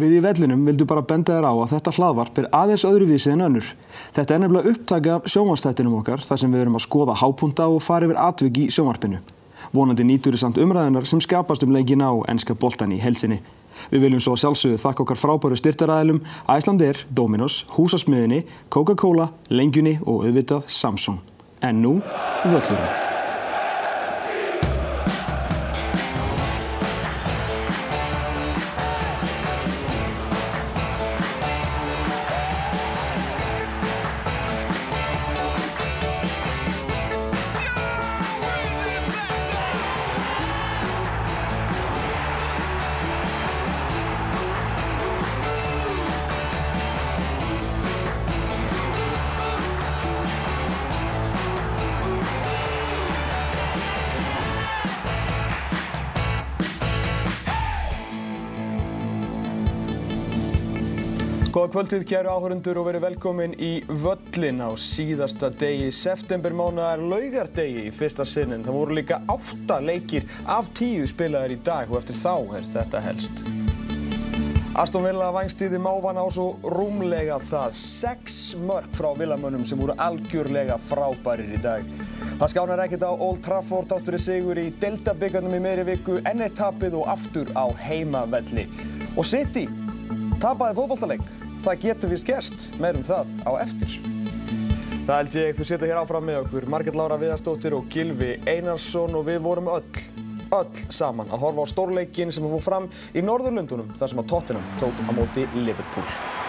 Við í vellinum vildum bara benda þér á að þetta hlaðvarp er aðeins öðruvísi en önnur. Þetta er nefnilega upptaka af sjónvarstættinum okkar þar sem við erum að skoða hápunta og fara yfir atvik í sjónvarpinu. Vonandi nýtur þið samt umræðunar sem skapast um leikin á ennska boltan í helsinni. Við viljum svo sjálfsögðu þakka okkar frábæru styrtaræðilum Æslandir, Dominos, Húsasmiðinni, Coca-Cola, Lengjunni og auðvitað Samsung. En nú, völlurum. Kvöldið, kæru áhörundur og verið velkomin í völlin á síðasta degi septembermánaðar laugardegi í fyrsta sinnin. Það voru líka átta leikir af tíu spilaðir í dag og eftir þá er þetta helst. Aston Villa vangstíði mávan á svo rúmlega það. Sex mörg frá villamönnum sem voru algjörlega frábærir í dag. Það skánar ekkert á Old Trafford átt verið sigur í Delta-byggarnum í meiri viku, enneitt-tapið og aftur á heimavelli. Og City tapaði fótballtaleik það getur vist gerst, meirum það á eftir. Það held ég þú setja hér áfram með okkur, Marget Lára Viðarstóttir og Gilvi Einarsson og við vorum öll, öll saman að horfa á stórleikin sem fór fram í Norðurlundunum þar sem að Tottenham tók á móti Liverpool.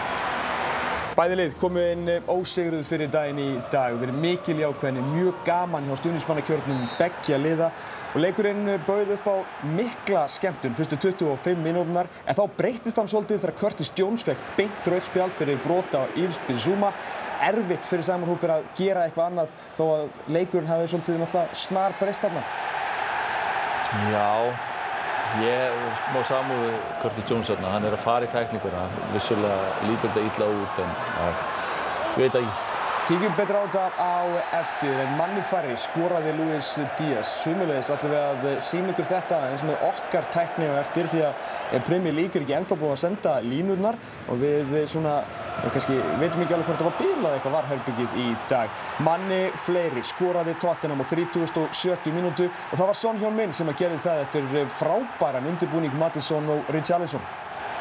Bæði lið komu inn ósigruð fyrir daginn í dag. Við erum mikil í ákveðinni, mjög gaman hjá stjórnismannakjörnum beggja liða og leikurinn bauð upp á mikla skemmtun fyrstu 25 mínútunar en þá breytist hann svolítið þegar Curtis Jones fekk beint rauðspjald fyrir brota á Yves Bizuma. Erfitt fyrir Simon Hooper að gera eitthvað annað þó að leikurinn hafi svolítið náttúrulega snar breyst þarna. Já, Ég má samúðu Curtis Jones þarna, hann er að fara í tæklinguna, vissulega lítur þetta illa út en ja, veit ekki. Kíkjum betur á þetta á eftir en manni færri skoraði Luis Díaz. Sumulegis ætlum við að sína ykkur þetta eins með okkar tækni á eftir því að Premier League er ekki ennþá búið að senda línurnar og við svona, kannski veitum ekki alveg hvort það var bílað eitthvað varherbyggið í dag. Manni fleiri skoraði Tottenham á 3070 mínútu og það var Son Heung-min sem að gerði það eftir frábæran undirbúning Mattisson og Richarlison.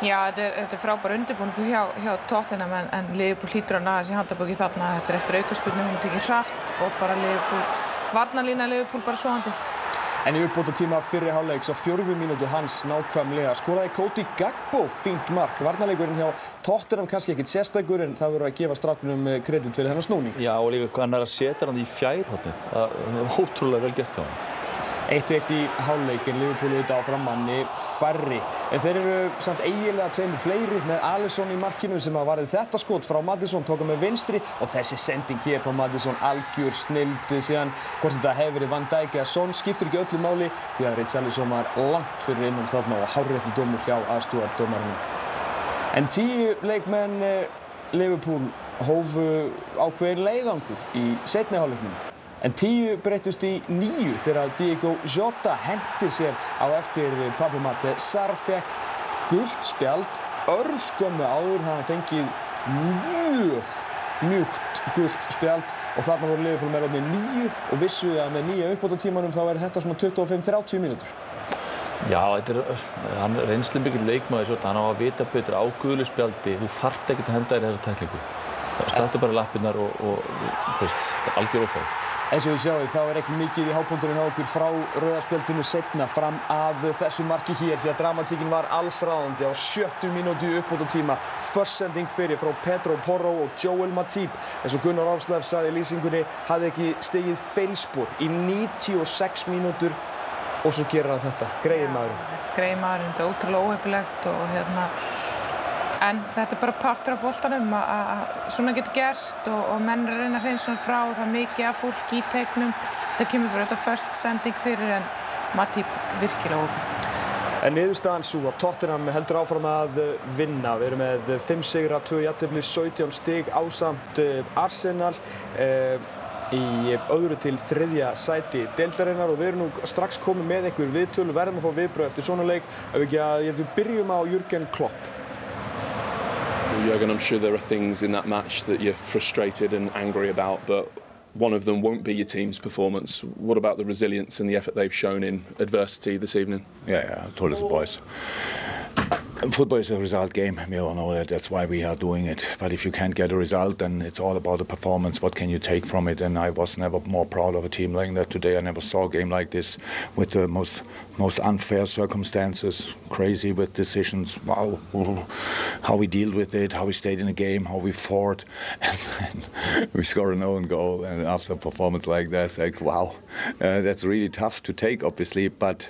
Já, þetta er, þetta er frábær undirbúningu hjá, hjá Tottenham en, en Liverpool hlýtur að naða þessi handaböki þarna þetta er eftir aukarspunni, hún tekir hratt og bara Liverpool, varnalína Liverpool bara svoandi. En í uppbóta tíma fyrri háleiks á fjörðu mínútu hans nákvæmlega skoraði Cody Gagbo fínt mark. Varnalegurinn hjá Tottenham kannski ekkit sérstakur en það verður að gefa strafnum kredit fyrir hennar snúning. Já og líka hann er að setja hann í fjærhóttið. Það er ótrúlega vel gert hjá hann. 1-1 í háluleikin, Liverpool auðvitað áfram manni færri. En þeir eru samt eiginlega tveimur fleiri með Alisson í markinu sem að varði þetta skot frá Maddison, tóka með vinstri og þessi sending hér frá Maddison algjör snildi síðan hvort þetta hefur verið Van Dijk eða Son skiptur ekki öllu máli því að Richarlison var langt fyrir innan þarna og hárétti dómur hjá aðstúardómarinn. En tíu leikmenn Liverpool hófu ákveðin leiðangur í setni háluleiknum. En tíu breytust í nýju þegar Diego Jota hendir sér á eftir Papi Mate. Sarr fekk gullt spjald, örskömmu áður hann fengið mjög mjúkt gullt spjald og þarna voru Liverpool með ráðni nýju og vissu að með nýja uppbótartímanum þá er þetta svona 25-30 mínútur. Já, þetta er, hann er einslega mikill leikmaður Jota, hann á að vita betur á gullu spjaldi, þú þart ekki að henda þér þessa tæklingu. Startu bara lappinnar og, og veist, þetta er algjör óþáð. Eins og við sjáum þá er ekki mikið í hápundunum hjá okkur frá rauðarspjöldinu setna fram að þessu marki hér því að dramatíkin var allsráðandi á sjöttu mínúti uppbútt á tíma. Förstsending fyrir frá Pedro Porro og Joel Matip. Eins og Gunnar Ársleif saði í lýsingunni hafði ekki stegið feilspor í 96 mínútur og svo gerir hann þetta. Greið maðurinn. Greið maðurinn, þetta er ótrúlega óhefilegt og hérna En þetta er bara partur af bóltanum að svona getur gerst og, og menn er að reyna að hreina svona frá og það er mikið af fólk í teiknum. Það kemur fyrir alltaf först sending fyrir en Matip virkilega óg. En niðurstaðan svo að Tottenham heldur áfram að vinna. Við erum með 5 sigra, 2 jættefli, 17 stig ásamt Arsenal. Eh, í öðru til þriðja sæti deildarinnar og við erum nú strax komið með einhver viðtölu, verðum að fá viðbröð eftir svona leik. Ef ekki að, ég held að við byrjum á Jürgen Klopp. Jurgen, I'm sure there are things in that match that you're frustrated and angry about, but one of them won't be your team's performance. What about the resilience and the effort they've shown in adversity this evening? Yeah, yeah, I told the boys. Football is a result game. We all know that. That's why we are doing it. But if you can't get a result, then it's all about the performance. What can you take from it? And I was never more proud of a team like that today. I never saw a game like this with the most most unfair circumstances, crazy with decisions. Wow, how we dealt with it, how we stayed in the game, how we fought, and we score an own goal. And after a performance like that, it's like wow, uh, that's really tough to take, obviously. But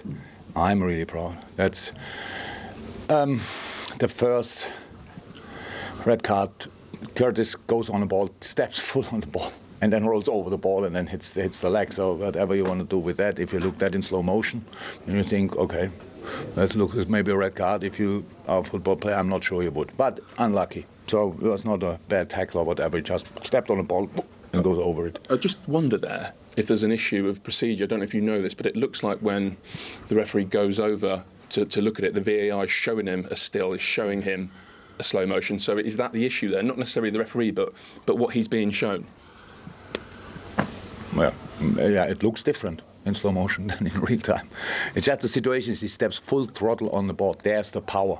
I'm really proud. That's um, the first red card, Curtis goes on the ball, steps full on the ball, and then rolls over the ball and then hits hits the leg. So whatever you want to do with that, if you look that in slow motion, and you think, okay, let's look, it's maybe a red card. If you are a football player, I'm not sure you would, but unlucky. So it was not a bad tackle or whatever. He just stepped on the ball and goes over it. I just wonder there if there's an issue of procedure. I don't know if you know this, but it looks like when the referee goes over to, to look at it, the VAR is showing him a still, is showing him a slow motion. So is that the issue there? Not necessarily the referee, but but what he's being shown. Well, yeah, it looks different in slow motion than in real time. It's just the situation is he steps full throttle on the ball. There's the power.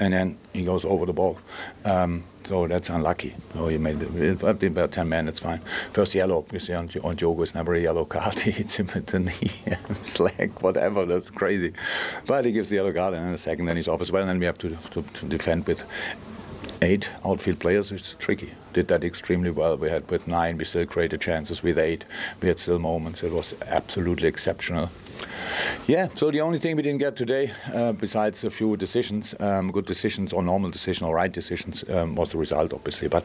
And then he goes over the ball. Um, so that's unlucky. So he made it. I've been about 10 men, it's fine. First yellow, obviously, on, on Diogo, it's never a yellow card. He hits him with the knee, his leg, whatever. That's crazy. But he gives the yellow card, and then a second, then he's off as well. And then we have to, to, to defend with eight outfield players, which is tricky. Did that extremely well. We had with nine, we still created chances. With eight, we had still moments. It was absolutely exceptional. Yeah, so the only thing we didn't get today, uh, besides a few decisions, um, good decisions or normal decisions or right decisions, um, was the result, obviously. But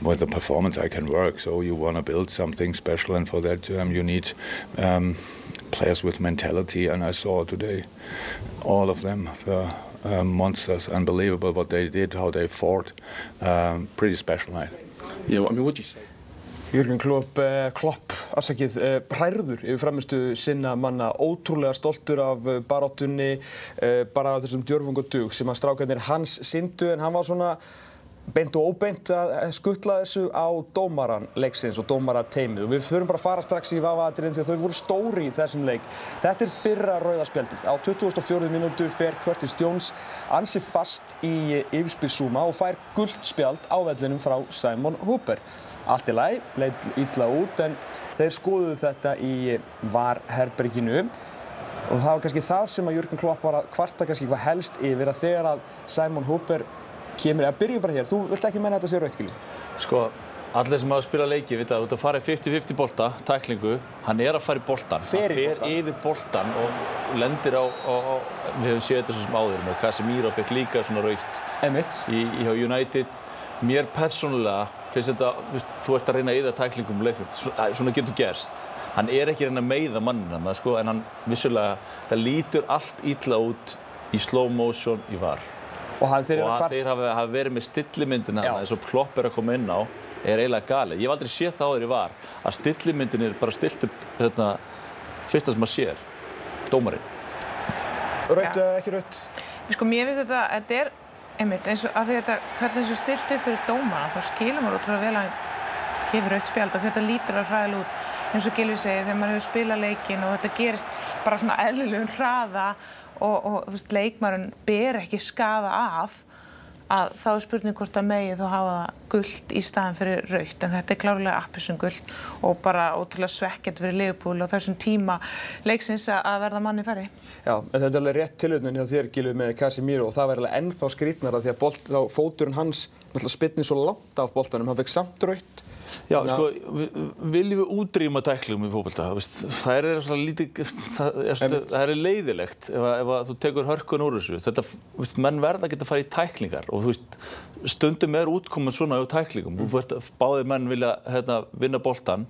with the performance, I can work. So you want to build something special, and for that, um, you need um, players with mentality. And I saw today all of them. Were, um, monsters, unbelievable what they did, how they fought. Um, pretty special night. Yeah, well, I mean, what do you say? Jürgen Klopp, eh, Klopp afsakið, eh, hræður yfir framistu sinna manna, ótrúlega stoltur af eh, baráttunni, eh, bara þessum djörfungutug sem að strákarnir hans syndu en hann var svona beint og óbeint að skuttla þessu á dómaran leiksins og dómarateimið og við þurfum bara að fara strax í vafaðatirinn því að þau voru stóri í þessum leik. Þetta er fyrra rauðarspjaldið. Á 2004. minútu fer Curtis Jones ansi fast í yfirspilsúma og fær guldspjald á vellinum frá Simon Hooper. Allt í lagi, leitt illa út en þeir skoðuðu þetta í varherberginu og það var kannski það sem að Jürgen Klopp var að kvarta kannski hvað helst yfir að þegar að Simon Hooper kemur, eða byrjum bara hér, þú vilt ekki menna þetta sé rautkili? Sko, allir sem hafa spilað leiki, veit að þú ert að fara í 50-50 bolta, tæklingu, hann er að fara í boltan. Hann fer yfir boltan og lendir á, á, á við hefum séð þetta sem áður, og Casemiro fekk líka svona raukt í, í United. Mér persónulega finnst þetta, viðst, þú ert að reyna að eyða tæklingum leiknum, svona, svona getur gerst. Hann er ekki að reyna að meiða mannina, sko, en hann vissulega, það lítur allt ítla út í slow motion í var. Og, þeir, og að þeir hafa, hafa verið með stillimyndina eins og Klopp er að koma inn á er eiginlega gali. Ég hef aldrei séð það á þeirri var að stillimyndin er bara stilt upp hérna, fyrsta sem maður sér, dómarinn. Raut eða ekki raut? Sko mér finnst þetta, þetta er einmitt eins og að þetta, hvernig þessu stilt upp fyrir dómarna, þá skilur maður útrúlega vel að hann kemur raut spjald að þetta lítur að hræða út eins og Gilvi segið þegar maður hefur spilað leikin og þetta gerist bara svona eðlilegum hraða og, og þú veist, leikmærin ber ekki skaða af að þá er spurning hvort að megi þá hafa gullt í staðan fyrir raukt en þetta er klárlega appisum gullt og bara ótrúlega svekkjant fyrir Leopold og þessum tíma leiksins að verða manni færri. Já, en þetta er alveg rétt tilhörnun hjá þér Gilvi með Casemiro og það verður alveg ennþá skrítnara því að bolt, þá, fóturinn hans spinnir svo langt af boltanum, hann fekk samt raukt Já, Já, sko, viljum við útrýma tæklingum í fólkvölda? Það er svona lítið, það er, það er leiðilegt ef, að, ef að þú tekur hörkun úr þessu. Þetta, veist, menn verða að geta að fara í tæklingar og veist, stundum er útkoman svona á tæklingum. Þú veist, báðir menn vilja hérna, vinna boltan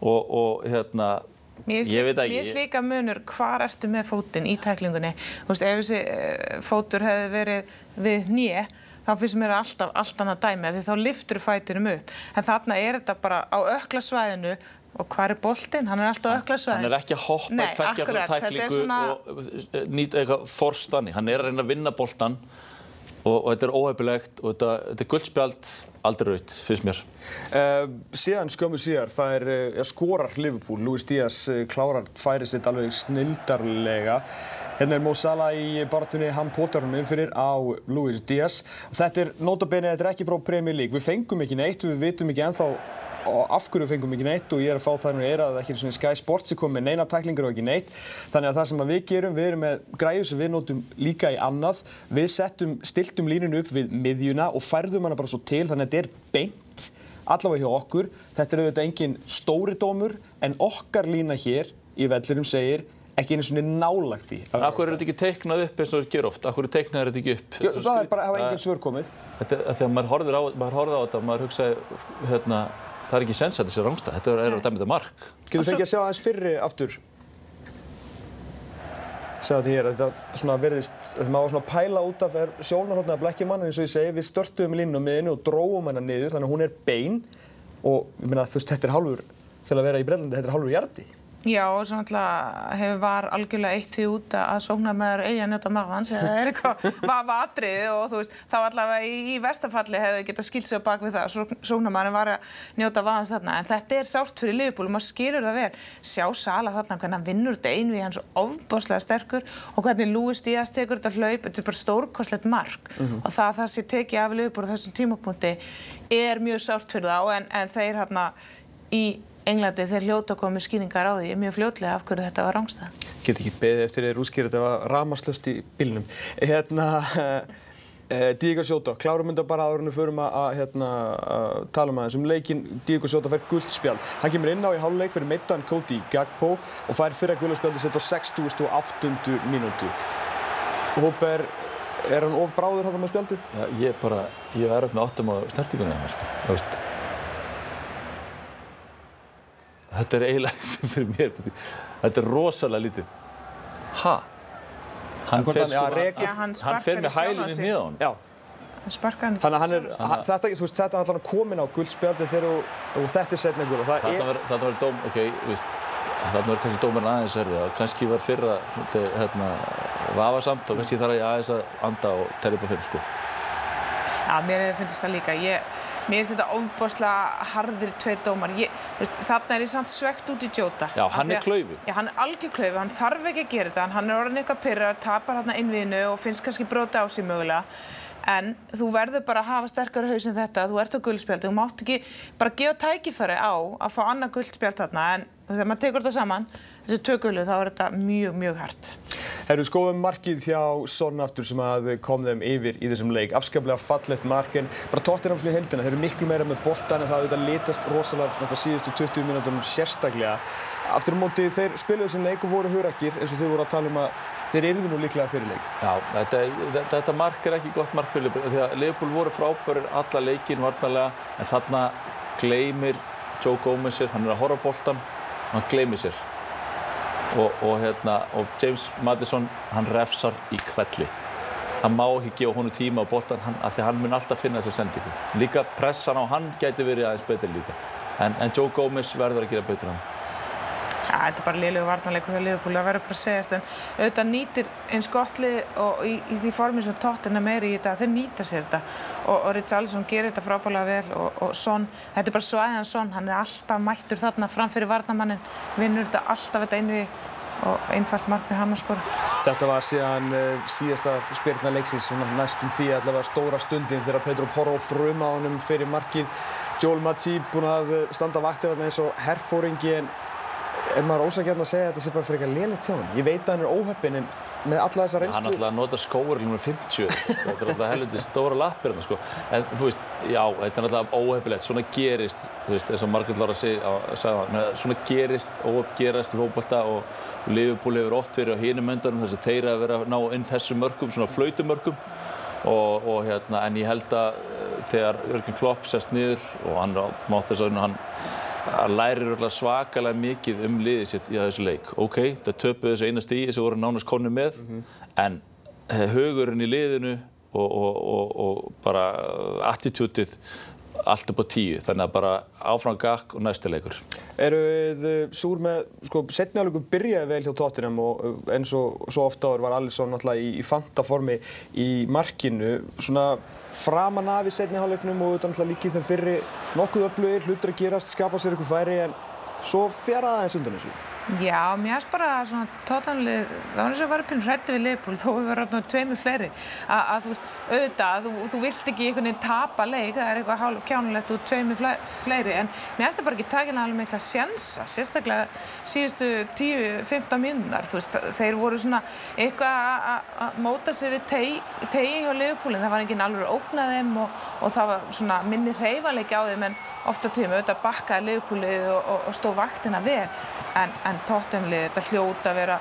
og, og hérna, Mér finnst líka munur hvar ertu með fótinn í tæklingunni. Þú veist, ef þessi uh, fótur hefði verið við nýje, þá finnst mér alltaf allt annað dæmi því þá liftur fætunum upp. En þarna er þetta bara á öklasvæðinu og hvað er boltinn? Hann er alltaf á öklasvæðinu. Hann er ekki að hoppa í tveggja fyrir tæklingu svona... og nýta eitthvað forstanni. Hann er að reyna að vinna boltan og, og þetta er óhefilegt og þetta, þetta er guldspjald aldrei raut, finnst mér. Uh, síðan skömmu síðar fær, uh, skorar Liverpool, Luis Díaz uh, klárar færi sitt alveg snildarlega. Hérna er Mo Salah í barðunni hann potarnum inn fyrir á Luis Díaz. Þetta er notabene, þetta er ekki frá Premier League. Við fengum ekki neitt, við vitum ekki ennþá og af hverju fengum ekki neitt og ég er að fá það nú er að það ekki er svona Sky Sports sem kom með neina tæklingar og ekki neitt þannig að það sem að við gerum, við erum með græður sem við notum líka í annað við settum, stiltum línunu upp við miðjuna og færðum hana bara svo til þannig að þetta er beint allavega hjá okkur þetta er auðvitað engin stóri dómur en okkar lína hér í vellirum segir ekki einu svona nálagt í. Akkur er þetta ekki teiknað upp eins og þetta ger oft? Akkur teiknað þetta ekki upp? Já, það er bara að hafa engin svör komið. Þetta, þegar maður horfður á, á þetta, maður hugsaði, hérna, það er ekki sens að þetta sé rángstað, þetta er að dæmi þetta mark. Getur þú fengið að sjá aðeins fyrri aftur? Segða þetta hér, þetta svona verðist, þetta maður var svona pæla út af sjónarhóttinu að blekja mann, eins og ég segi, við störtuðum í línu á miðinu og dróðum hennar niður, þannig að hún er bein og ég meina þú veist, þetta er hálfur, til að vera í Brellandi, þetta er hálfur hjarti. Já, og svo náttúrulega hefur var algjörlega eitt því út að sóknarmæður eigi að njóta magans eða er eitthvað vafa atrið og þú veist, þá allavega í, í verstafalli hefðu getað skilt sig á bak við það að sóknarmæðurinn var að njóta vafans þarna. En þetta er sárt fyrir liðbúl og maður skilur það vel. Sjá Sala þarna hvernig hann vinnur þetta einu í hann svo ofbáslega sterkur og hvernig Luis Díaz tekur þetta hlaup þetta er bara stórkostlegt mark. Mm -hmm. og það það sem tekið af liðbúl á þessum tímapunkti er mjög sárt fyrir þá en, en þeir hérna í Englandi þeir hljóta komið skýringar á því mjög fljótlega af hverju þetta var rángstæða. Get ekki beðið eftir þeir útskýra þetta var ramaslöst í bílnum. Hérna, eh, Diego Sjóta, klárum mynda bara aður en við förum að hérna, tala um aðeins um leikin. Diego Sjóta fær guldspjál. Hann kemur inn á í háluleik fyrir meittan Cody Gagpo og fær fyrra guldspjálni sett á 60.8. mínútu. Hóper, er hann of bráður þarna með spjaldið? Já, ég bara, ég er upp með áttum á snertingunni það, sko. Þetta er eiginlega fyrir mér, þetta er rosalega lítið. Hæ? Hann fer, sko, ja, hann hann fer með hælinni niður á hann. Já. Hann sparkar hann. Þannig að hann er, hann, þetta, þú veist, þetta er alltaf komin á guldspjaldi þegar og, og þetta er setningur og það er... Þetta var dóm, ok, víst, þetta var kannski dómarinn aðeins verðið og kannski var fyrra svona, hérna, vafasamt og kannski þarf ég aðeins að anda og telja upp á fimm, sko. Já, mér finnst það líka. Ég, Mér finnst þetta ofboslega harðir tveir dómar. Þarna er ég samt svegt út í Jota. Já, hann er klaufi. Já, hann er algjör klaufi. Hann þarf ekki að gera þetta. Hann er orðin eitthvað pyrrar, tapar hann innvíðinu og finnst kannski brota á sig mögulega. En þú verður bara að hafa sterkari haus en þetta. Þú ert á guldspjaldi. Þú mátt ekki bara gefa tækifæri á að fá annað guldspjald þarna. En þegar maður tekur þetta saman, þessi tökulu, þá er þetta mjög, mjög hært. Herru, skoðum markið hjá Son aftur sem að kom þeim yfir í þessum leik. Afskaplega fallett mark en bara tóttir hans í heldina. Þeir eru miklu meira með boltan en það auðvitað litast rosalega náttúrulega síðustu 20 mínútum sérstaklega. Aftur á móti þeir spiluðu þessin leik og voru hurakir eins og þau voru að tala um að þeir eruðu nú líklega fyrir leik. Já, þetta, þetta, þetta mark er ekki gott mark fyrir Liverpool því að Liverpool voru frábærir alla leikin varnalega en þarna gleymir Joe Gomez sér, hann er að horfa boltan og hann gleymir sér og, og, hérna, og James Madison hann refsar í kvelli hann má ekki gefa honu tíma á boltan af því hann mun alltaf finna þessa sendingu. Líka pressan á hann gæti verið aðeins betur líka. En, en Joe Gomez verður að gera betur hann Ja, þetta er bara liðlegu varnarleiku hjá Liverpool að vera bara að segjast en auðvitað nýtir eins gott lið og í, í því formi sem Tottenham er í þetta, þeir nýta sér þetta og, og Richarlison gerir þetta frábæðilega vel og, og Son, þetta er bara svæðan Son, hann er alltaf mættur þarna framfyrir varnamannin, vinnur þetta alltaf þetta einu og einfalt mark við hann að skora. Þetta var síðan uh, síðasta spyrna leiksins, næstum því allavega stóra stundin þegar Pedro Porro fruma á honum fyrir markið. Joel Matip búinn að standa vaktir eins og herfóringi en er maður ósakjarn að segja að þetta sé bara fyrir eitthvað lélitt hjá hann. Ég veit að hann er óheppin en með alla þessa reynslu. Hann alltaf nota skóur nr. 50, þetta er alltaf helviti stóra lappir hann sko. En þú veist, já, þetta er alltaf óheppilegt, svona gerist, þú veist, eins og Margrét Lára sagði, svona gerist, óuppgerast í fókbalta og Liverpool hefur oft verið á hínum öndanum þess að þeirra að vera að ná inn þessum mörgum, svona flautumörgum og, og hérna, en ég held að eh, þegar Jörgur Klopp sest niður og hann mátt þess að hann að læri svakalega mikið um liðið sitt í þessu leik. Ok, það töpuð þessu eina stíi sem voru nánast konni með, mm -hmm. en eh, hugurinn í liðinu og, og, og, og bara attitútið allt upp á tíu, þannig að bara áfram gakk og næstilegur. Eru þið súr með, sko, setniálugum byrjaði vel hjá tóttinum og eins og svo ofta áður var Alisson náttúrulega í, í fantaformi í markinu, svona framan af í setniálugnum og þetta náttúrulega líkið þeim fyrri nokkuð öflugir, hlutur að gerast, skapa sér eitthvað færi en svo fjara aðeins undan þessu. Já, mér finnst bara svona tótanlið, það var eins og að vera pinn hrætti við Leopold þó við varum náttúrulega tveimur fleiri að, að þú veist, auðvitað, þú, þú vilt ekki einhvern veginn tapa leik, það er eitthvað hálf kjánulegt og tveimur fleiri en mér finnst það bara ekki takilega alveg mikla sjansa, sérstaklega síðustu 10-15 mínunar, þú veist, þeir voru svona eitthvað að móta sig við tegi tei hjá Leopoldin, það var enginn alveg ógnað þeim og, og það var svona minni reyfaleiki á þeim en ofta tíum auðvitað bakkaði Leopoldið og, og, og stóð vaktina vel en, en tóttemlið þetta hljóta að vera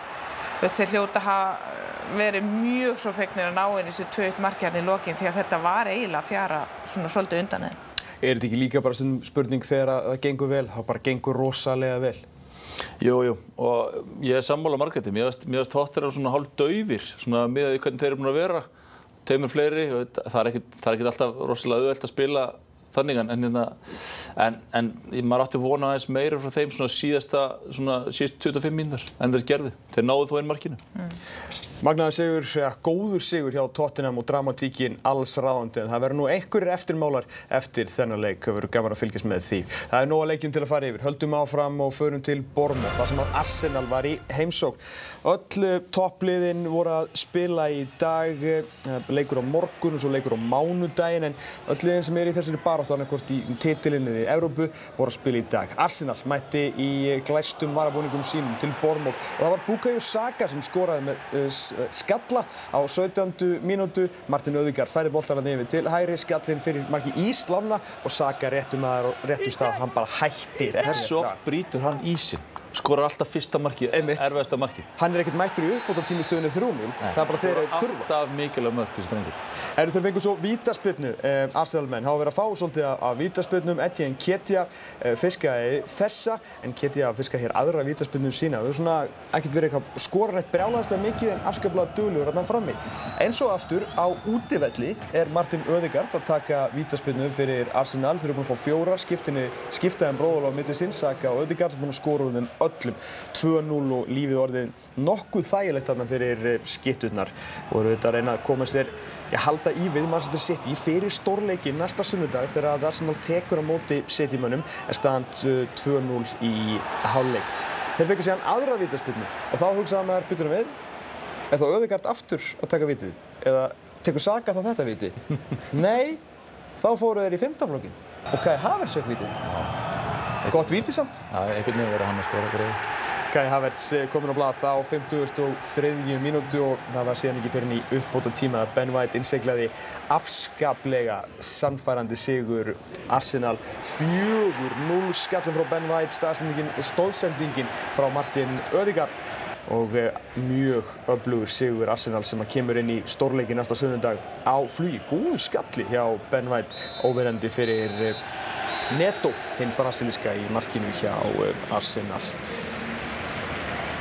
þeir hljóta að hafa verið mjög svo fegnir að ná inn þessu tveit markjarni í lokin því að þetta var eiginlega að fjara svona svolítið undan þeim. Er þetta ekki líka bara spurning þegar það gengur vel, þá bara gengur rosalega vel? Jú, jú, og ég er sammála margætti, mér finnst tóttir á svona hálf döfir, svona með hvernig þeir eru búin að vera, taumur fleiri, það er ekkert alltaf rosalega auðvelt að spila þannig en, en, hérna, en, maður átti að vona aðeins meira frá þeim svona síðasta svona síðast 25 mínútur en þeir gerði. Þeir náðu þó einn markinu. Mm. Magnaður sigur, ja, góður sigur hjá Tottenham og dramatíkin alls ráðandi en það verður nú einhverjir eftirmálar eftir þennan leik, það verður gaman að fylgjast með því. Það er nóga leikjum til að fara yfir, höldum áfram og förum til Bournemouth, það sem að Arsenal var í heimsókn. Öll toppliðin voru að spila í dag, eh, leikur á morgun og svo leikur á mánudagin en öll liðin sem er í þessari baráttu annarkort í titilinni í Európu voru að spila í dag. Arsenal mætti í glæstum varabúningum sínum til Bournemouth og það var Bukayo Saka sem skoraði með skalla á 17. mínútu Martin Öðugard færi bóltana nefnir til hæri skallin fyrir marki Íslanna og Saka réttum aðar og réttum stað hann bara hættir Hversu oft brítur hann ísin? Skorar alltaf fyrsta marki, erfiðasta marki. Hann er ekkert mættur í uppbót á tímistöðunni þrjúnum, það er bara þeir eru þurfa. Alltaf mikilvæg mörg þessi drengir. Eru þeir fengið svo vítaspilnu, eh, Arsenal-menn, hafa verið að fá svolítið af vítaspilnum, Etienne Nketiah eh, fiskaði þessa, en Nketiah fiskaði hér aðra vítaspilnum sína. Það er svona ekkert verið eitthvað skoranætt brjálæðislega mikið en afskaplega dögluður að hann frammi. En svo aftur á útivelli er Martin Öðegard að taka vítaspilnu fyrir Arsenal. Þeir eru búin að fá fjóra, skiptaði um bróðal á milli öllum 2-0 og lífið orðið nokkuð þægilegt þarna fyrir eh, skitturnar og eru þetta að reyna að koma sér að halda í við Manchester City fyrir stórleiki næsta sunnudag þegar að Arsenal tekur á móti City-mönnum er staðan 2-0 í hálfleik. Þeir fekkur síðan aðra vítaspilnu og þá hugsaða maður byttunum við er þá Öðegard aftur að taka vitið eða tekur Saka þá þetta viti? Nei, þá fóru þeir í fymtaflokkin og Kai Havertz fekk vitið. Gott víti samt. Já, einhvern veginn verður hann að skora greið. Kai Havertz eh, komin á blad þá 53. mínútu og það var síðan ekki fyrir henni uppbóta tíma að Ben White innseglaði afskaplega sannfærandi sigur Arsenal. Fjögur 0 skallin frá Ben White, stóðsendingin frá Martin Ödegaard og eh, mjög öflugur sigur Arsenal sem að kemur inn í stórleiki næsta sunnundag á flugi. Góð skalli hjá Ben White, óverandi fyrir eh, Neto, hinn brasilíska í markinu hjá eh, Arsenal.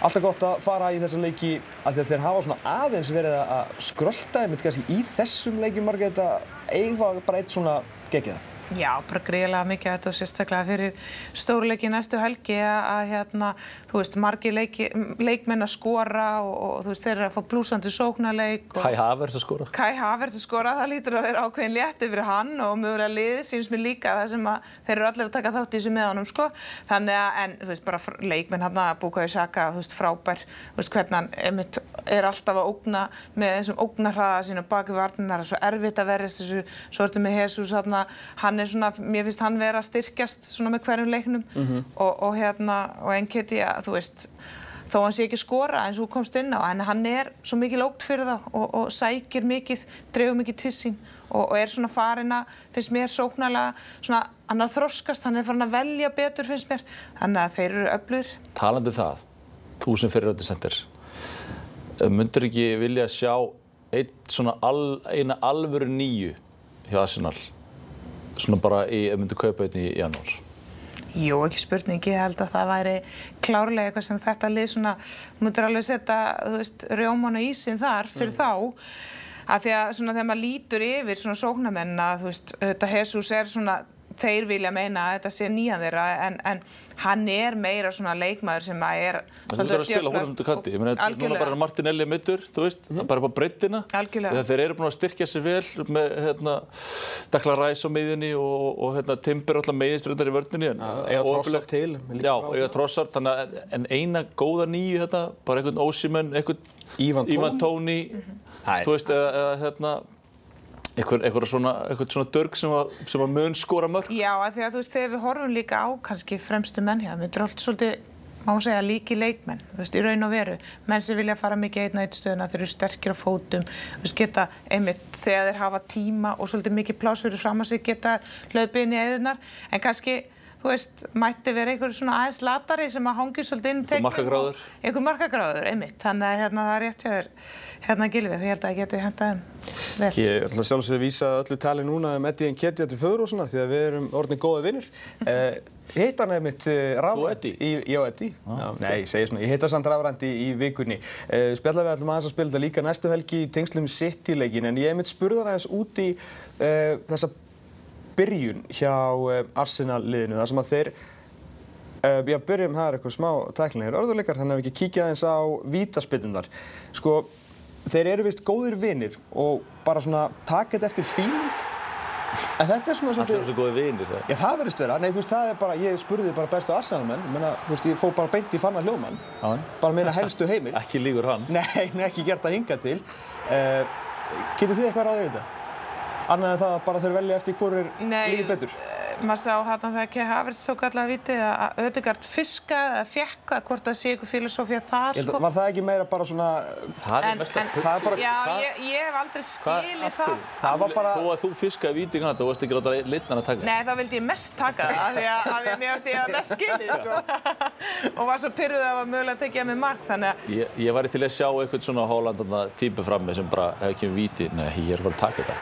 Alltaf gott að fara í þessa leiki að þeir hafa svona aðeins verið að skrölda einmitt kannski í þessum leikjum margir þetta eiga bara eitt svona geggiða. Já, bara greiðilega mikið að þetta og sérstaklega fyrir stóruleiki næstu helgi að hérna, þú veist, margi leiki, leikmenn að skora og, og þú veist, þeir eru að fá blúsandi sóknarleik. Kai Havertz að skora. Kai Havertz að skora, það lítur að vera ákveðin létti fyrir hann og mögulega liðið síns mér líka það sem að þeir eru allir að taka þátt í þessu með honum, sko. Þannig að, en þú veist, bara leikmenn hann að búka í saka, þú veist, frábær, þú veist, hvernig hann er alltaf að ógna með þessum ógnarhraða er að hann er svona, mér finnst hann vera að styrkjast svona með hverjum leiknum. Mm -hmm. og, og hérna, og Enketi, ja, þú veist þó hann sé ekki skora eins og komst inn á en hann er svo mikið lógt fyrir það og, og sækir mikið, drefur mikið til sín og, og er svona farin að finnst mér sóknarlega svona hann er þroskast, hann er farin að velja betur finnst mér, þannig að þeir eru öflur Talandi um það, þú sem fyrir öll sendir myndur ekki vilja sjá al, eina alvöru nýju hjá Arsenal svona bara í, ef myndu kaupa einn í janúar? Jú, ekki spurning, ég held að það væri klárlega eitthvað sem þetta lið svona, mútur alveg setja, þú veist, rjóman og ísin þar fyrir mm. þá að því að svona þegar maður lítur yfir svona sóknamenn að þú veist, þetta Jesus er svona þeir vilja meina að þetta sé nýjan þeirra en, en hann er meira svona leikmaður sem að er Þú þurftur að spila hóra sem þú kanti, ég meina núna bara Martinelli mittur, þú veist, mm. bara upp á breyttina þegar þeir eru búin að styrkja sér vel með hérna, Dakla Ræs á miðjunni og, og hérna, Timber alltaf meðinströndar í vördunni Ega trossart til Já, ega trossart, en eina góða nýju hérna, bara einhvern Ósimenn, einhvern Ívan Tóni, þú veist, eða, eða hérna eitthvað svona, svona dörg sem að, að mun skora mörg? Já, að því að þú veist, þegar við horfum líka á kannski fremstu menn hérna, við alltaf svolítið, má segja, líki leikmenn, þú veist, í raun og veru. Menn sem vilja fara mikið einn á eitt stöðuna, þeir eru sterkir á fótum, þú veist, geta einmitt þegar þeir hafa tíma og svolítið mikið plásfyrir fram að sig geta hlaupið inn í eðunar, en kannski þú veist, mætti vera einhver svona aðeins latari sem að hangi svolítið inn. Einhver markagráður. Einhver markagráður, einmitt. Þannig að hérna það er rétt hjá þér, hérna Gilvið, því ég held að ég geti hendað um vel. Ég ætla sjálfsög að vísa öllu tali núna um Eddie Nketiah til föður og svona því að við erum orðin góða vinnir. Eh, hitt hann einmitt eh, rafrænt í, já Eddie, ah, já, nei ég segir svona, ég hitt hann rafrænt í, í vikunni. Eh, Spjallar við ætlum aðeins að spila þetta líka næstu helgi í tengslum City-leikin en ég einmitt spurði hann aðeins út í eh, þessa byrjun hjá eh, Arsenal liðinu þar sem að þeir uh, já, byrjum það er eitthvað smá tæklinir orðuleikar, þannig að við ekki kíkja aðeins á vítaspillundar sko, þeir eru vist góðir vinnir og bara svona taka þetta eftir fíling en þetta er svona svolítið... Er svo góði vinir það. Já, það verðist vera. Nei, þú veist, það er bara, ég spurði bara bestu Arsenal-menn, menna, þú veist, ég fó bara beint í fanna hljóðmann, bara meina helstu heimil. Ekki líkur hann. Nei, ekki gert að hinga til. Uh, Getur þið eitthvað ráðið þetta? Annað en það bara þeir velja eftir hverjur lífi betur? Maður sá hérna þegar Kei Havertz tók allavega vitið að Ödegard fiskaði eða fjekk það hvort það sé ykkur filosófið að það sko. Var það ekki meira bara svona... Það er mest að... Það er bara... Já, ég, ég hef aldrei skilið það. Það var bara... Þó að þú fiskaði vitið kannan, þú varst ekki rátt að litna að taka. Nei, þá vildi ég mest taka það, af því að ég mjögst ég að það skilið, sko. Og var svo pyrruð að það var mögulega að tekja með mark, þannig að... Ég, ég var til að sjá eitthvað svona Hólanda típu frammi sem bara hefði ekki viti, nei, ég er bara að taka þetta.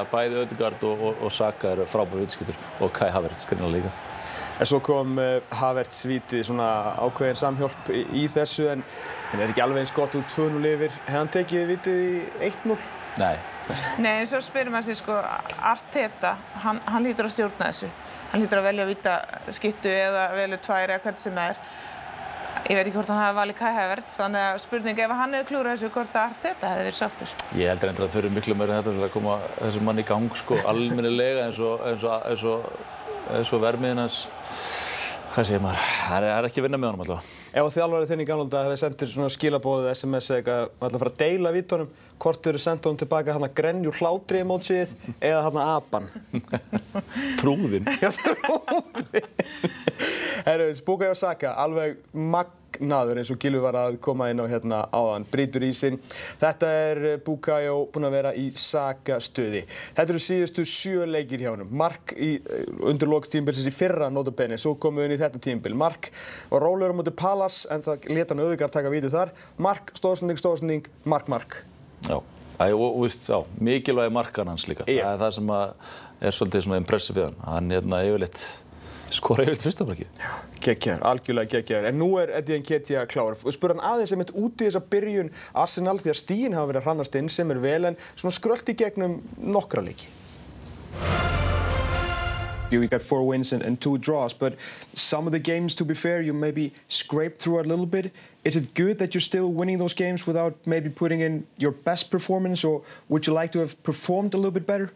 En erum að það, bæði Ödegard og, og, og Saka eru frábæri vitskiptur og Kai Havertz skriðna líka. En svo kom uh, Havertz vitið svona ákveðin samhjálp í, í þessu en það er ekki alveg eins gott úr 2-0 yfir. Hefði hann tekið vitið í 1-0? Nei. Nei, en svo spyrir maður sér sko, Arteta, hann, hann lítur að stjórna þessu. Hann lítur að velja að vita skittu eða velja tvær eða hvernig sem það er. Ég veit ekki hvort hann hafi valið Kai Havertz, þannig að spurning ef hann hefði klúrað þessu hvort að Arteta hefði verið sáttur. Ég heldur endur að það fyrir miklu meira þetta til að koma þessu mann í gang sko, alminnilega eins og, eins og, eins og, eins og vermiðin hans, hvað segir maður, það er, er ekki að vinna með honum alltaf. Ef þjálfarið þinn í ganlunda hefði sendir svona skilabóðið SMS eða eitthvað, maður ætla að fara að deila vítunum, hvort eru sendað hún tilbaka hann að grenjur hlátri emótsið eða hann að apan? Trúðinn. Já, trúðinn. Herru, Bukayo Saka, alveg magnaður eins og Gilvi var að koma inn á hérna áðan, brítur í sinn. Þetta er Bukayo búinn að vera í Saka stuði. Þetta eru síðustu sjö leikir hjá hann. Mark í, undir lóks tímbilsins í fyrra notabenni, svo komum við inn í þetta tímbil. Mark var rólur á móti Pallas en það leta hann auðvitað taka vítið þar. Mark, stóðsending, stóðsending, Mark, Mark. Já, og veist, já, mikilvægi markan hans líka. Það er það sem er svolítið impressið við hann. Hann er hérna yfirleitt skora yfir fyrsta marki. Gekkjar, algjörlega gekkjar. En nú er Eddie Nketiah klár. Spur hann aðeins einmitt úti þessa byrjun Arsenal því að stíðin hafa verið að hrannast inn sem er vel en svona skrölt í gegnum nokkra leiki. You got four wins and, and two draws, but some of the games, to be fair, you maybe scraped through a little bit. Is it good that you're still winning those games without maybe putting in your best performance, or would you like to have performed a little bit better?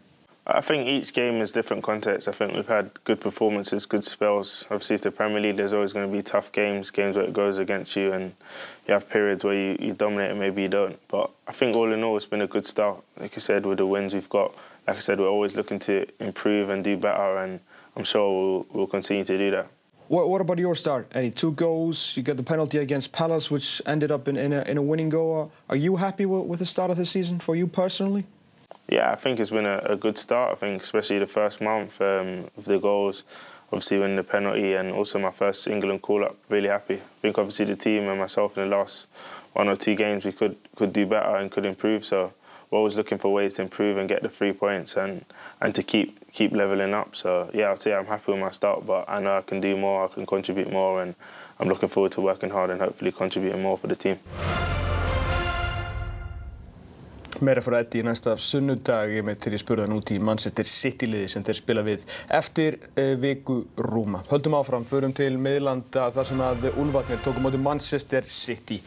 I think each game is different context. I think we've had good performances, good spells. Obviously, it's the Premier League. There's always going to be tough games, games where it goes against you, and you have periods where you, you dominate and maybe you don't. But I think all in all, it's been a good start. Like I said, with the wins we've got, like I said, we're always looking to improve and do better, and I'm sure we'll, we'll continue to do that. What, what, about your start? Any two goals? You got the penalty against Palace, which ended up in, in, a, in a winning goal. Are you happy with, with the start of the season for you personally? Yeah, I think it's been a, a good start. I think especially the first month um, of the goals, obviously winning the penalty and also my first England call-up. Really happy. I think obviously the team and myself in the last one or two games we could could do better and could improve. So we're always looking for ways to improve and get the three points and and to keep keep leveling up. So yeah, I'd say I'm happy with my start, but I know I can do more. I can contribute more, and I'm looking forward to working hard and hopefully contributing more for the team. Meira frá Eddi í næsta sunnudag ég með til ég spurða hann út í Manchester City liði sem þeir spila við eftir uh, viku rúma. Höldum áfram, förum til meðlanda þar sem að Ulfarnir tókum átti Manchester City.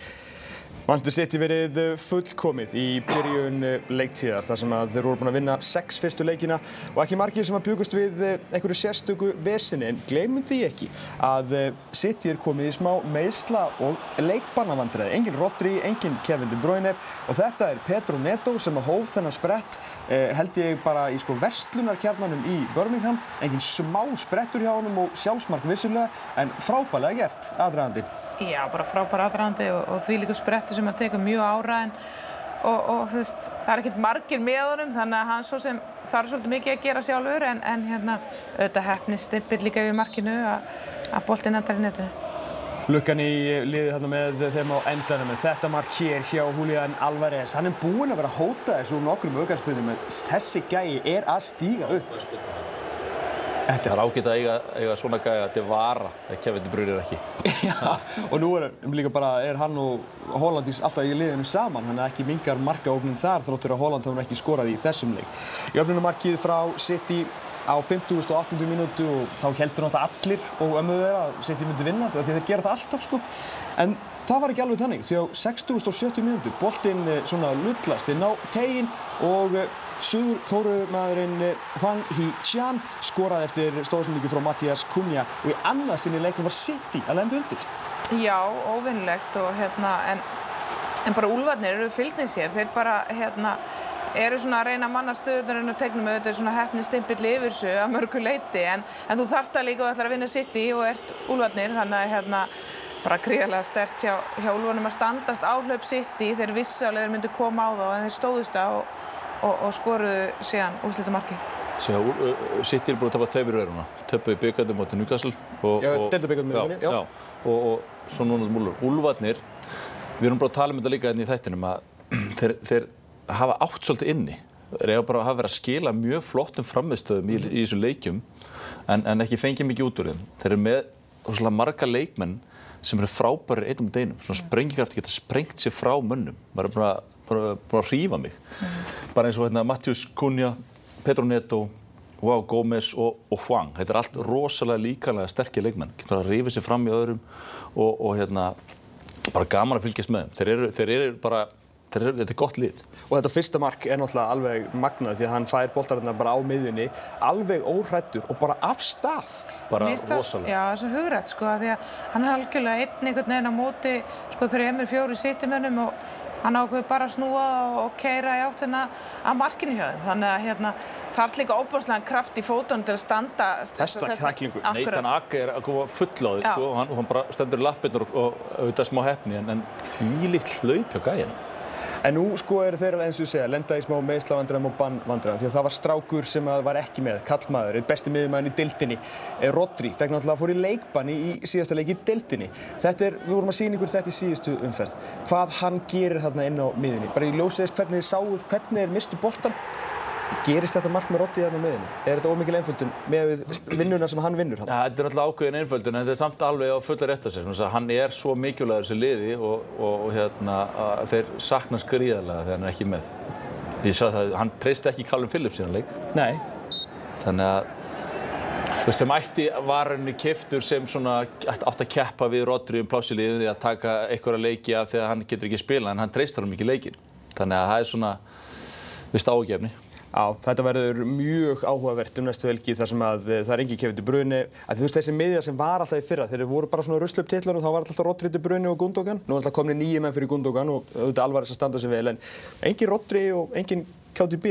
Manchester City verið fullkomið í byrjun leiktíðar þar sem að þeir voru búin að vinna sex fyrstu leikina og ekki margir sem að bjúkast við einhverju sérstöku vesinni en gleymum því ekki að City er komið í smá meðsla og leikbannavandræði. Engin Rodri, engin Kevin De Bruyne og þetta er Pedro Neto sem að hóf þennan sprett held ég bara í sko verslunarkjarnanum í Birmingham. Engin smá sprettur hjá honum og sjálfsmark vissulega en frábælega gert aðræðandi. Já, bara frábær aðræðandi og, og því líka sprettu sem að teka mjög áræðin og, og þú veist, það er ekkert margir með honum þannig að hann svo sem þarf svolítið mikið að gera sjálfur en, en hérna auðvitað hefni stimpil líka við markinu að boltinn endar í netinu. Lukkan í liði þarna með þeim á endanum en þetta mark hér hjá Julián Alvarez hann er búinn að vera að hóta þessu úr nokkrum aukarspunum en þessi gæi er að stíga upp. Þetta er ágætt að eiga, eiga svona gæði að þetta er vara þegar Kevin er ekki. Já, og nú er, líka bara, er hann og Hollandís alltaf í liðinu saman, hann er ekki mingar markaóknin þar þróttur að Holland hefur ekki skorað í þessum leik. Í öfnunumarkið frá City á 50. og 80. minútu og þá heldur náttúrulega allir og ömmuðu þeirra að City myndi vinna því þeir gera það alltaf sko. En það var ekki alveg þannig því á 60. og 70. minútu boltinn svona lullast inn á teginn og Suður kórumaðurinn Hwang Hee-chan skoraði eftir stóðsendingu frá Mattias Cunha og í annað sinni leiknum var City að lenda undir. Já, óvinnlegt og hérna, en, en bara úlvarnir eru fylgnið sér, þeir bara hérna eru svona að reyna að manna stöðunarinn og tegnum auðvitað svona hefni stimpill yfir þessu að mörgu leiti en, en þú þarft að líka og ætlar að vinna City og ert úlvarnir þannig að hérna bara gríðarlega stert hjá, hjá úlvarnum að standast áhlaup City þeir vissalega myndu koma á þá en þeir stóðust á og og, og skoruðu síðan úrslita marki. Sitt er búin að tapa tveimur verðuna, töpuði byggandi motið Newcastle og, já, delta byggandi með henni, já. já. Og, og svo núna múlur. Úlvarnir, við erum bara að tala um þetta líka hérna í þættinum að þeir, þeir hafa átt svolítið inni. Þeir eiga bara að hafa verið að skila mjög flottum frammeðstöðum í, í þessu leikjum en, en ekki fengið mikið út úr þeim. Þeir eru með marga leikmenn sem eru frábærir einnum og deinum. Svona sprengingarafti geta sprengt sér frá munnum. Maður er bara bara, bara að hrífa mig. Mm. Bara eins og hérna, Mattius Cunha, Pedro Neto, Wow Gómez og, og Hwang. Þetta er allt rosalega líkanlega sterkir leikmenn. Getur að rífa sér fram í öðrum og, og hérna, bara gaman að fylgjast með þeim. Þeir eru, þeir eru bara, eru, þetta er gott lið. Og þetta fyrsta mark er náttúrulega alveg magnað því að hann fær boltarinn bara á miðjunni, alveg óhrættur og bara af stað. Bara rosalega. Já, það er svo hugrætt sko, því að hann er algjörlega einn einhvern veginn á móti, sko, þreymir fjóri sittimennum og hann ákveði bara að snúa og keira í áttina að markinu hjá þeim. Þannig að hérna, það er líka óbúrslega kraft í fótunum til að standa Testa kæklingu. Neitan Ake er að koma full á því sko, og hann, bara stendur lappinur og auðvitað smá hefni en, en því líkt hlaup hjá gæðin. En nú sko eru þeir eins og ég segja, lenda í smá meðslavandræðum og bannvandræðum því að það var strákur sem var ekki með, kallmaður, besti miðjumæðin í dildinni. Eh, Rodri fekk náttúrulega að fór í leikbanni í síðasta leik í dildinni. Þetta er, við vorum að sína ykkur þetta í síðustu umferð. Hvað hann gerir þarna inn á miðjunni? Bara í ljósiðist hvernig þið sáuð, hvernig þeir mistu boltan? Gerist þetta mark með Roddi þarna meðinni? Er þetta ómikil einföldun með vinnuna sem hann vinnur? Ja, þetta er alltaf ákveðin einföldun en þetta er samt alveg á fulla rétt að sér. Hann er svo mikilvægur sem liði og, og, og hérna, þeir sakna skrýðarlega þegar hann er ekki með. Ég sagði það, hann treysti ekki Callum Phillips síðan leik. Nei. Þannig að sem ætti var henni keftur sem svona átt að keppa við Rodri um plásiliðið að taka einhverja leiki af því að hann getur ekki spila en hann treystar hann mikið leikin. Þannig að það er svona vist ágefni. Já, þetta verður mjög áhugavert um næstu helgi þar sem að það er engi kefið til bruni. Þú veist þessi miðja sem var alltaf í fyrra, þeir voru bara svona titlar og þá var alltaf Rodri til bruni og Gundogan. Nú er alltaf komin nýjum menn fyrir Gundogan og auðvitað alvarist að standa sig vel en engin Rodri og engin KTB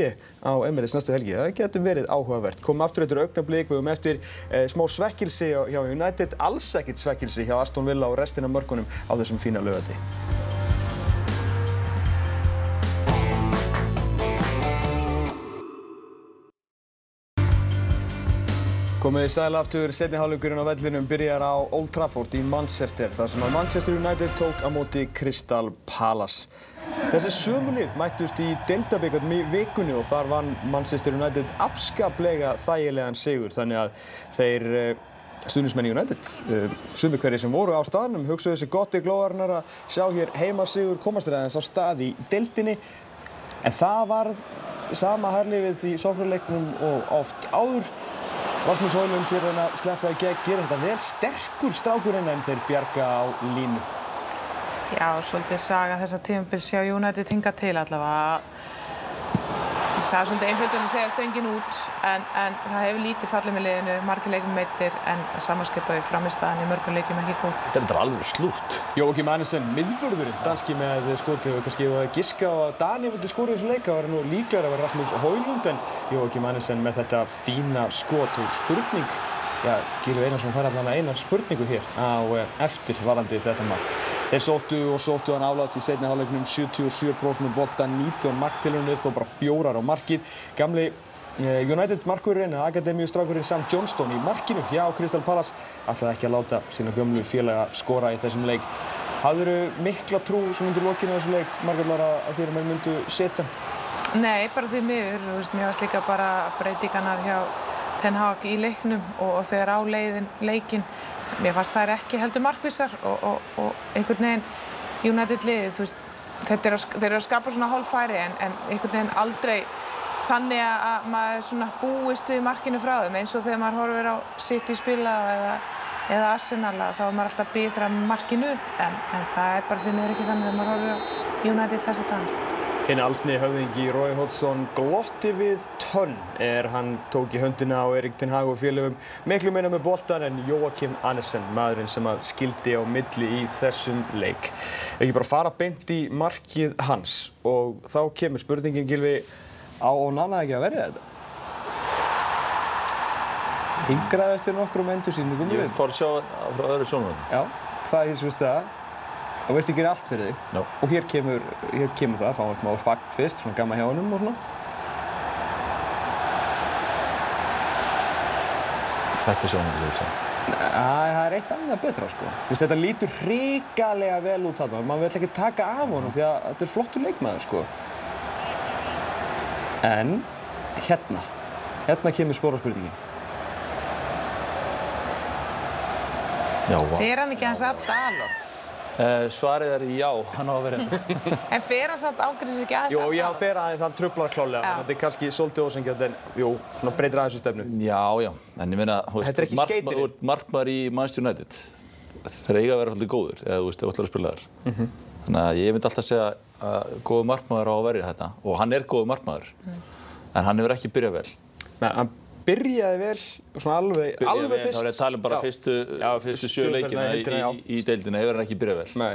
á Emirates næstu helgi. Það getur verið áhugavert. Komum aftur eftir augnablík, við höfum eftir eh, smá svekkilsi hjá United, alls ekkert svekkilsi hjá Aston Villa og restina mörgunum á þessum fína lögati. Komið í stæl aftur, setni hálfleikurinn á vellinum byrjar á Old Trafford í Manchester þar sem að Manchester United tók á móti Crystal Palace. Þessi sömulið mættust í deltabíkarnum í vikunni og þar vann Manchester United afskaplega þægilegan sigur þannig að þeir stuðnismenn í United, sumi hverjir sem voru á staðnum, hugsaðu þessi gott í glóðarinnar að sjá hér heima sigur komast þeir aðeins á stað í deldinni En það var sama herlifið í sóknarleiknum og oft áður. Rasmus Hólund til að sleppa í gegn, gera þetta vel sterkur strákurinn en þeir bjarga á línu. Já, svolítið saga þess að tímabils sjá United hinga til allavega Það er svolítið einföldun að segja stöngin út en, en það hefur lítið fallið með liðinu, margir leikum meittir en samanskipaði framistæðan í mörgum leikum ekki góð. Þetta er alveg slútt. Jóakim Annesen, miðvörðurinn, danski með skoti og kannski giska á að Dani vildi skora í þessu leika, það var nú líklega að vera Rasmus Hólund en Jóakim Annesen með þetta fína skot og spurning. Já, Gílu Einarsson fær allavega eina spurningu hér á eh, eftir varandi þetta mark. Þeir sóttu og sóttu hann aflæðs í setni hálfleiknum 77% með bolta, 19 marktilunir, þó bara fjórar á markið. Gamli eh, United markurinn, akademíustrákurinn Sam Johnston í markinu hjá Crystal Palace ætlaði ekki að láta sína gömlu félaga skora í þessum leik. Hafður þau mikla trú svona undir lokinu á þessu leik, margarlar að þeirra menn myndu setja? Nei, bara því miður. Þú veist, mér varst líka bara breytingarnar hjá Ten Hag í leiknum og, og þegar á leiðin leikinn mér fannst það ekki heldur markvísar og, og, og einhvern veginn United liðið, þú veist, er að, þeir eru að skapa svona hálffæri en, en einhvern veginn aldrei þannig að maður svona búist við markinu frá þeim eins og þegar maður horfir á City spila eða, eða Arsenal þá er maður alltaf býð frá markinu en, en það er bara því miður ekki þannig þegar maður horfir á United þessi tann. Hinn aldni höfðingi Rói Hótsson glotti við tönn er hann tók í höndina á Erik Ten Hag og félögum miklu meina með boltan en Jóakim Annesen, maðurinn sem að skildi á milli í þessum leik. Ekki bara fara beint í markið hans og þá kemur spurningin Gilvi á Onana ekki að verða þetta? Hingraði eftir nokkrum endur sínu Ég vil fara að sjá frá öðru sjónvöldum. Já, það er því að og veist ég gerir allt fyrir þig. No. og hér kemur, hér kemur það, fáum við smá fagn fyrst, svona gamma hjá hennum og svona. Þetta er sjónum þú veist Það er eitt annað betra sko. Vist, Þetta lítur hrigalega vel út þarna. Maður vil ekki taka af honum því að þetta er flottur leikmaður sko. En hérna. Hérna kemur spórarspurningin. Fer hann ekki hans aftur alveg? Uh, svarið er já, hann á að vera hérna. en fer hann samt ágriðs ekki aðeins? Jú, já, fer aðeins, hann trublar klálega. Þetta er kannski svolítið ósengjað, en jú, svona breytir aðeins í stefnu. Já, já, en ég meina, þú veist, markmaður í Manchester United, þeir eiga að vera alltaf góður, eða þú veist, þú ætlar að spila þar. Mm -hmm. Þannig að ég myndi alltaf segja að góðu markmaður á að verja þetta, og hann er góðu markmaður, mm. en hann hefur ekki byrjað vel. Nei, byrjaði vel, svona alveg, byrjaði alveg vel, fyrst. Þá er það að tala um bara já. fyrstu, já, fyrstu sjö leikina í, í, í deildina, hefur hann ekki byrjað vel. Nei,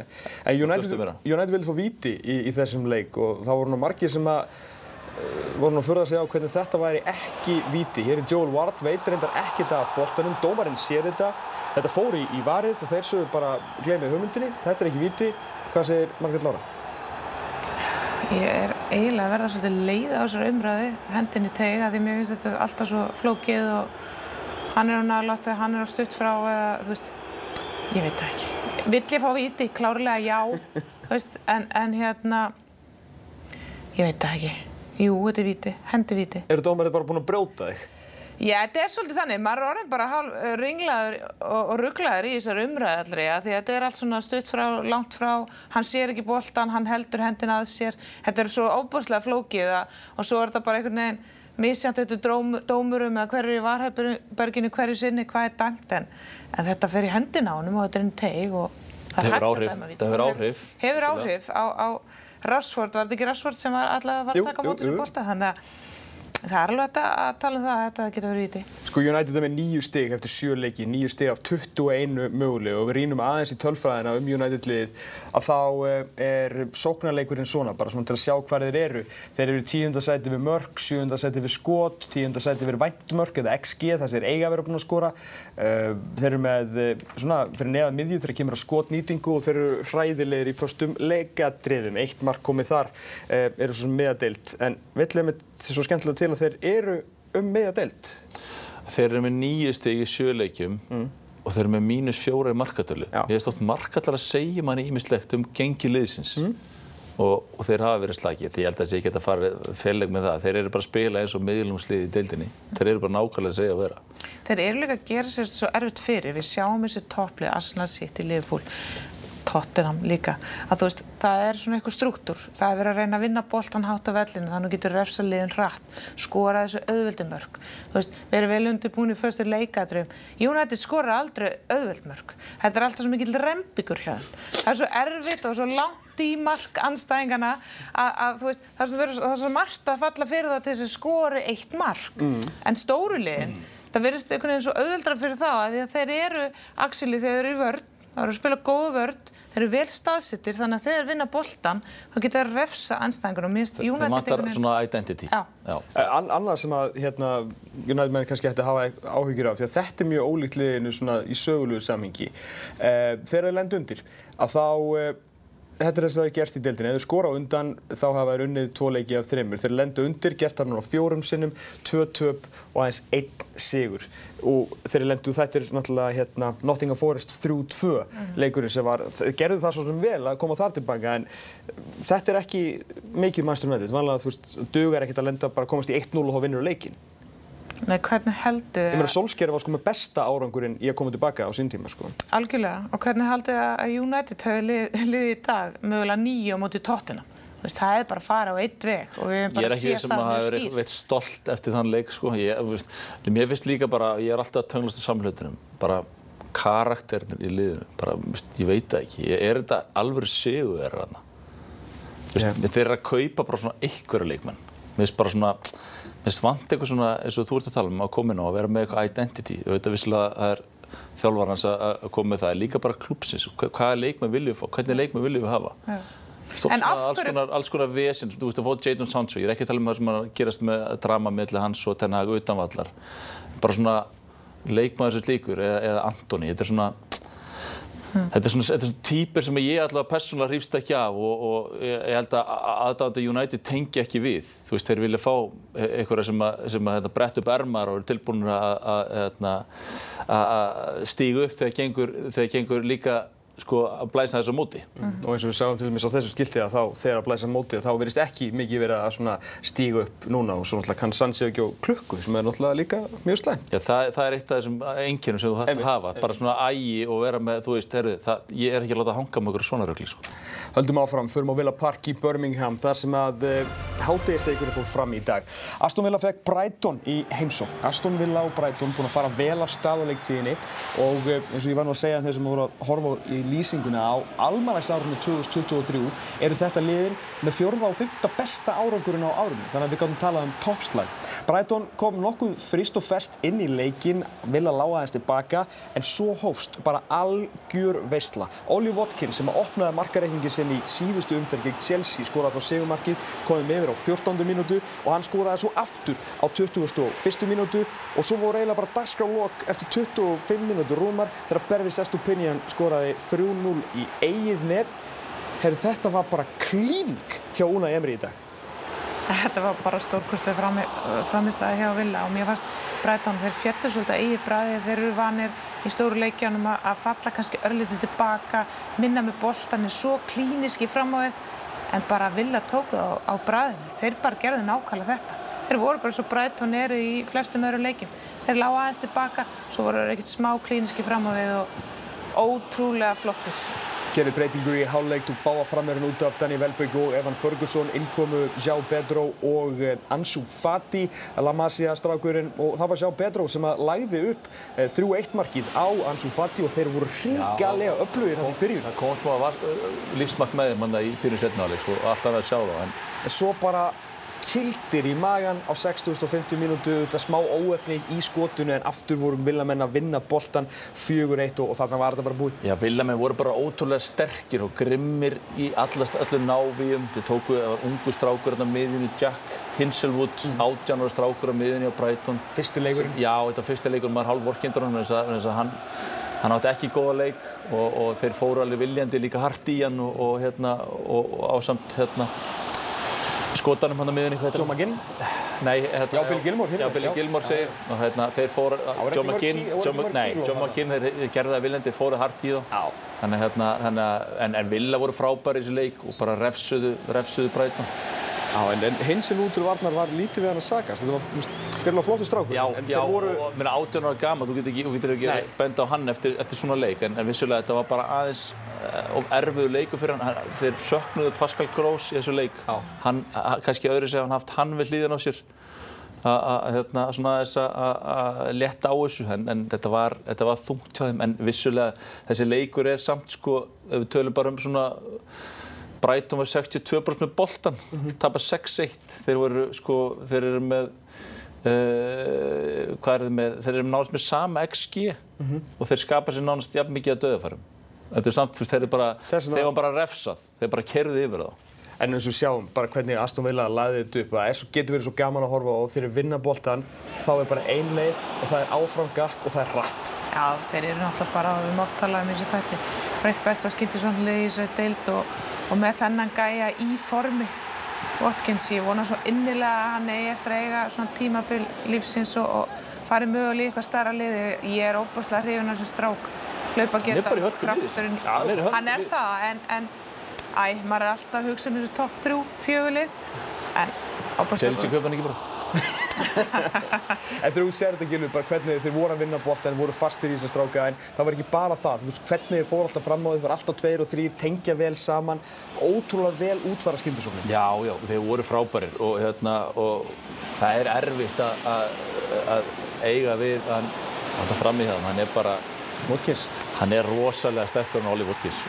en United, vildi fá viti í, í þessum leik og þá voru nú margir sem að uh, voru nú að förða sig á hvernig þetta væri ekki viti. Hér er Joel Ward, veit reyndar ekkert af boltanum, dómarinn sér þetta, þetta fór í, í varið og þeir sögðu bara glemið hugmyndinni, þetta er ekki viti. Hvað segir Margret Lára? Ég er eiginlega að verða svolítið leið á þessar umræði, hendinni tega því mér finnst þetta alltaf svo flókið og hann er á nálátt eða hann er á stutt frá eða þú veist, ég veit það ekki. Vill ég fá viti? Klárlega já, veist, en, en hérna, ég veit það ekki. Jú, þetta er viti, hendi viti. Eru dómarið bara búin að brjóta þig? Já, þetta er svolítið þannig. Maður er orðin bara eh, ringlaður og, og rugglaður í þessar umræði allri. Því að þetta er allt svona stutt frá, langt frá. Hann sér ekki bóltan, hann heldur hendina að sér. Þetta er svo óbúrslega flókið að, og svo er þetta bara einhvern veginn misjant auðvitað dómurum eða hverju í varhæfberginu, hverju sinni, hvað er dangt en, en þetta fer í hendina á hann og þetta er einn teig og það er hægt að dæma við. Það hefur áhrif. Hefur áhrif á, á Rashford, var þetta ekki Rashford sem var allavega var að taka mótið sem bólta? Það er alveg að tala um það að þetta getur verið í því. Sko United er með nýju stygg eftir sjö leiki, nýju stygg af 21 möguleg og við rínum aðeins í tölfræðina um United-liðið að þá eh, er sóknarleikurinn svona, bara svona til að sjá hvað þeir eru. Þeir eru tíundasæti við mörg, sjöundasæti við skot, tíundasæti við væntmörg eða XG, það sem er eiga verið að búin að skora. Eh, þeir eru með eh, svona fyrir neðað miðju þegar kemur að skotnýtingu og þeir eru hræðilegir í förstum leikadriðum. Eitt mark komið þar, eru svona meðadeilt. En villega með svo skemmtilega til að þeir eru um meðadeilt? Þeir eru með nýju stegi sjöleikjum mm. og þeir eru með mínus fjóra í markatölu. Ég hef stótt markatölu að segja manni ímislegt um gengi liðsins. Mm. Og, og þeir hafa verið slagið, því ég held að það sé ekki að fara félag með það. Þeir eru bara að spila eins og miðlumslið í deildinni. Þeir eru bara nákvæmlega að segja að vera. Þeir eru líka að gera sér svo erfitt fyrir. Við sjáum þessu topplið, Arsenal City, Liverpool Tottenham líka. Að þú veist, það er svona eitthvað struktúr. Það er verið að reyna að vinna boltan hátt á vellinu þannig getur refsaliðin hratt skora þessu auðvöldumörk þú veist, við erum vel undirbúin í fyrstur leikadröfum United skora aldrei auðvöldmörk þetta er alltaf svo mikil rembyggur hjá það er svo erfitt og svo langt í mark anstæðingana að, að þú veist, það er svo, svo margt að falla fyrir þá til þess að skori eitt mark. Mm. en stórulegin mm. það verðist einhvern veginn svo auðvöldra fyrir þá að, að þeir eru, axili þegar þeir eru í vörð það eru að spila góða vörd, þeir eru vel staðsittir þannig að þeir vinna boltan þá getur það að refsa United Það matar svona identity Já. Já. Eh, An Annað sem að hérna, United menn kannski ætti að hafa áhyggjur af því að þetta er mjög ólíkt liðinu svona í sögulegu samhengi eh, þegar það lend undir að þá eh, Þetta er þess að það er gerst í deildinu. Ef þau skora á undan þá hafa þær unnið tvo leiki af þreymur. Þeir lenda undir, gert þar núna fjórum sinnum, tvö töp og aðeins einn sigur. Og þeir lendu þetta er náttúrulega hérna, Nottingham Forest 3-2 mm. leikurinn sem var, gerðu það svo sem vel að koma þar tilbaka en þetta er ekki mikið þetta. Vanlega þú veist, dugar ekkert að lenda bara að komast í 1-0 og þá vinnur leikin. Nei, hvernig heldur. Ég meina, Solskjær var sko með besta árangurinn í að koma tilbaka á sín tíma, sko. Algjörlega. Og hvernig heldur að United hefur liðið lið í dag mögulega nýju á móti tóttina? Það er bara að fara á eitt veg og við erum bara að sé það mjög skýr. Ég er ekki sem að hafa verið veit stolt eftir þann leik, sko. Ég, veist, mér finnst líka bara, ég er alltaf að tönglast á samhlutunum, bara karakternir í liðinu, bara, veist, ég veit það ekki. Ég er þetta alveg sigur er þarna. Þeir eru að kaupa bara svona einhverja leikmenn. Mér finnst bara svona Mér finnst vant eitthvað svona eins og þú ert að tala um að koma inn á að vera með eitthvað identity. Ég veit að er þjálfar hans að koma með það. Er líka bara klúpsins. Hvaða leikmenn viljum við fá? Hvernig leikmenn viljum við hafa? Ja. Stopp svona alls konar, alls konar vesinn. Þú veist að fá Jadon Sancho. Ég er ekki að tala um það sem að gerast með drama mellir hans og Ten Hag utanvallar. Bara svona leikmæður sem líkur eða, eða Antoni. Þetta er svona Hmm. Þetta er svona, svona týpur sem ég allavega persónulega hrýfst ekki af og, og ég held að aðdáðandi United tengi ekki við. Þú veist, þeir vilja fá e, einhverja sem að, sem að hérna, brett upp ermar og eru tilbúin að hérna, stígu upp þegar gengur, þegar gengur líka sko, að blæsa þessu móti. Mm. Og eins og við sáum til dæmis á þessu skilti að þá þegar að blæsa móti þá verist ekki mikið verið að stígu upp núna og svo náttúrulega kann Sansi ekki á klukku sem er náttúrulega líka mjög slæm. Já, það, það er eitt af þessum enginum sem þú hægt að hafa, bara svona ægi og vera með, þú veist, herru, ég er ekki að láta hanga með okkur svona rögli, sko. Höldum áfram, förum á Villa Park í Birmingham þar sem að uh, eh, háttegisteikunni fór fram í dag. Aston Villa fekk Brighton í heimsók. Aston Villa og Brighton búin að fara vel af stað á leiktíðinni og uh, eins og ég var nú að segja þessum að voru að horfa í lýsinguna á almanagsárunni 2023 eru þetta liðin með fjörða og fymta besta árangurinn á árunni þannig að við gáttum talað um toppslag. Brighton kom nokkuð frist og fest inn í leikin, vilja lága hans tilbaka en svo hófst bara algjör veistla. Ollie Watkins sem opnaði markareikningin sinn í síðustu umferð gegn Chelsea skoraði frá segumarkið, komið yfir á 14. mínútu og hann skoraði svo aftur á 21. mínútu og svo voru eiginlega bara dagskrálokk eftir 25 mínútu rúmar þegar Bervis Estupinian skoraði 3-0 í eigið net. Herru þetta var bara klíning hjá Unai Emery í dag. Þetta var bara stórkustlega framistæði hjá Villa og mér fannst Breitón, þeir fjettur svolítið eigið bræði, þeir eru vanir í stóru leikjánum að falla kannski örlítið tilbaka, minna með boltan er svo klíniski fram á þið en bara Villa tókuð á, á bræðinu, þeir bara gerðu nákvæmlega þetta. Þeir voru bara svo Breitón eru í flestum öru leikin, þeir lág aðeins tilbaka, svo voru þeir ekkert smá klíniski fram á þið og ótrúlega flottir gerði breytingu í háluleikt og báða framverðin út af Danny Welbeck og Evan Ferguson innkomu João Pedro og eh, Ansu Fati La Masia strákurinn og það var João Pedro sem að læði upp 3-1 eh, markið á Ansu Fati og þeir voru hrigalega upplöðir hann í byrjun. Það kom smá lífsmark með þeim í byrjun setnáleik og alltaf að sjá það. En svo bara kildir í magan á 6050 mínútu, þetta smá óöfni í skotunu en aftur vorum villamenn að vinna boltan 4-1 og, og þarna var þetta bara búið. Já, villamenn voru bara ótrúlega sterkir og grimmir í allast öllu návíum. Þið tókuðu, það var ungu strákur hérna miðjunni, Jack Hinselwood, mm. átjánar strákur á miðjunni á Brighton. Fyrsti leikurinn? Já, þetta var fyrsti leikurinn, maður halv vorkindur hann, þess að hann Hann átti ekki góða leik og, og þeir fóru alveg viljandi líka hart í hann og, og, hérna, og ásamt hérna, skotanum hann á miðunni Joe McGinn? Nei, hérna, já, Billy Gilmore Já, Billy Gilmore segir og hérna, þeir fóru Joe McGinn, nei, Joe McGinn þeir gerði það viljandi, fóru hart í þá. Þannig hérna, en, en Villa voru frábæri í þessu leik og bara refsuðu refsuðu Breitón Já, en, en Heinsen út úr varnar var lítið við hann að sagast þetta var, gerðilega flottu strákur. Já, já, voru... og mér er 18 ára gama, þú getur ekki, þú getur ekki benda á hann eftir, eftir svona leik, en, en vissulega þetta var bara aðeins uh, of erfiðu leiku fyrir hann, þeir söknuðu Pascal Gross í þessu leik, hann, kannski öðru segja hann haft hann við hlýðan á sér, að hérna, að leta á þessu, en, en þetta var, var þungt hjá þeim, en vissulega þessi leikur er samt, sko, ef við tölum bara um svona Brighton var 62% með boltan, mm -hmm. tapar 6-1. Þeir voru, sko, þeir eru með, uh, hvað er þeir með, þeir eru nánast með sama XG mm -hmm. og þeir skapa sér nánast jafn mikið að döðafarum. Þetta er samt, þú veist, þeir eru bara, þeir var bara refsað, þeir bara kerðið yfir þá. En eins og sjáum bara hvernig Aston Villa laðið þetta upp, það getur verið svo gaman að horfa og þeir eru vinna boltan, þá er bara ein leið og það er áfram gakk og það er rætt. Já, þeir eru náttúrulega bara, við mátt talaðum í þessu þætti, breytt besta skyndinsvonlið í þessu deild og og með þennan gæja í formi Watkins, ég vona svo innilega að hann eigi eftir að eiga svona tímabil lífsins og, og fari mögulega í eitthvað starra liði. Ég er óbúslega hrifin af þessu strák, hlaupa geta, krafturinn, ja, hann er það en, en æ, maður er alltaf að hugsa um þessu topp þrjú fjögulið en óbúslega Chelsea köpa hann ekki bara. En þú sér þetta Gilvi, bara hvernig þeir voru að vinna bólta en voru fastir í þessa stráka en það var ekki bara það, hvernig þeir fór alltaf fram á því þeir var alltaf tveir og þrýr, tengja vel saman ótrúlega vel útfara skindusóknir Já, já, þeir voru frábærir og, hérna, og það er erfitt að eiga við að hann fram í það, hann er bara Wotkins. Hann er rosalega sterkur en Olli Wotkins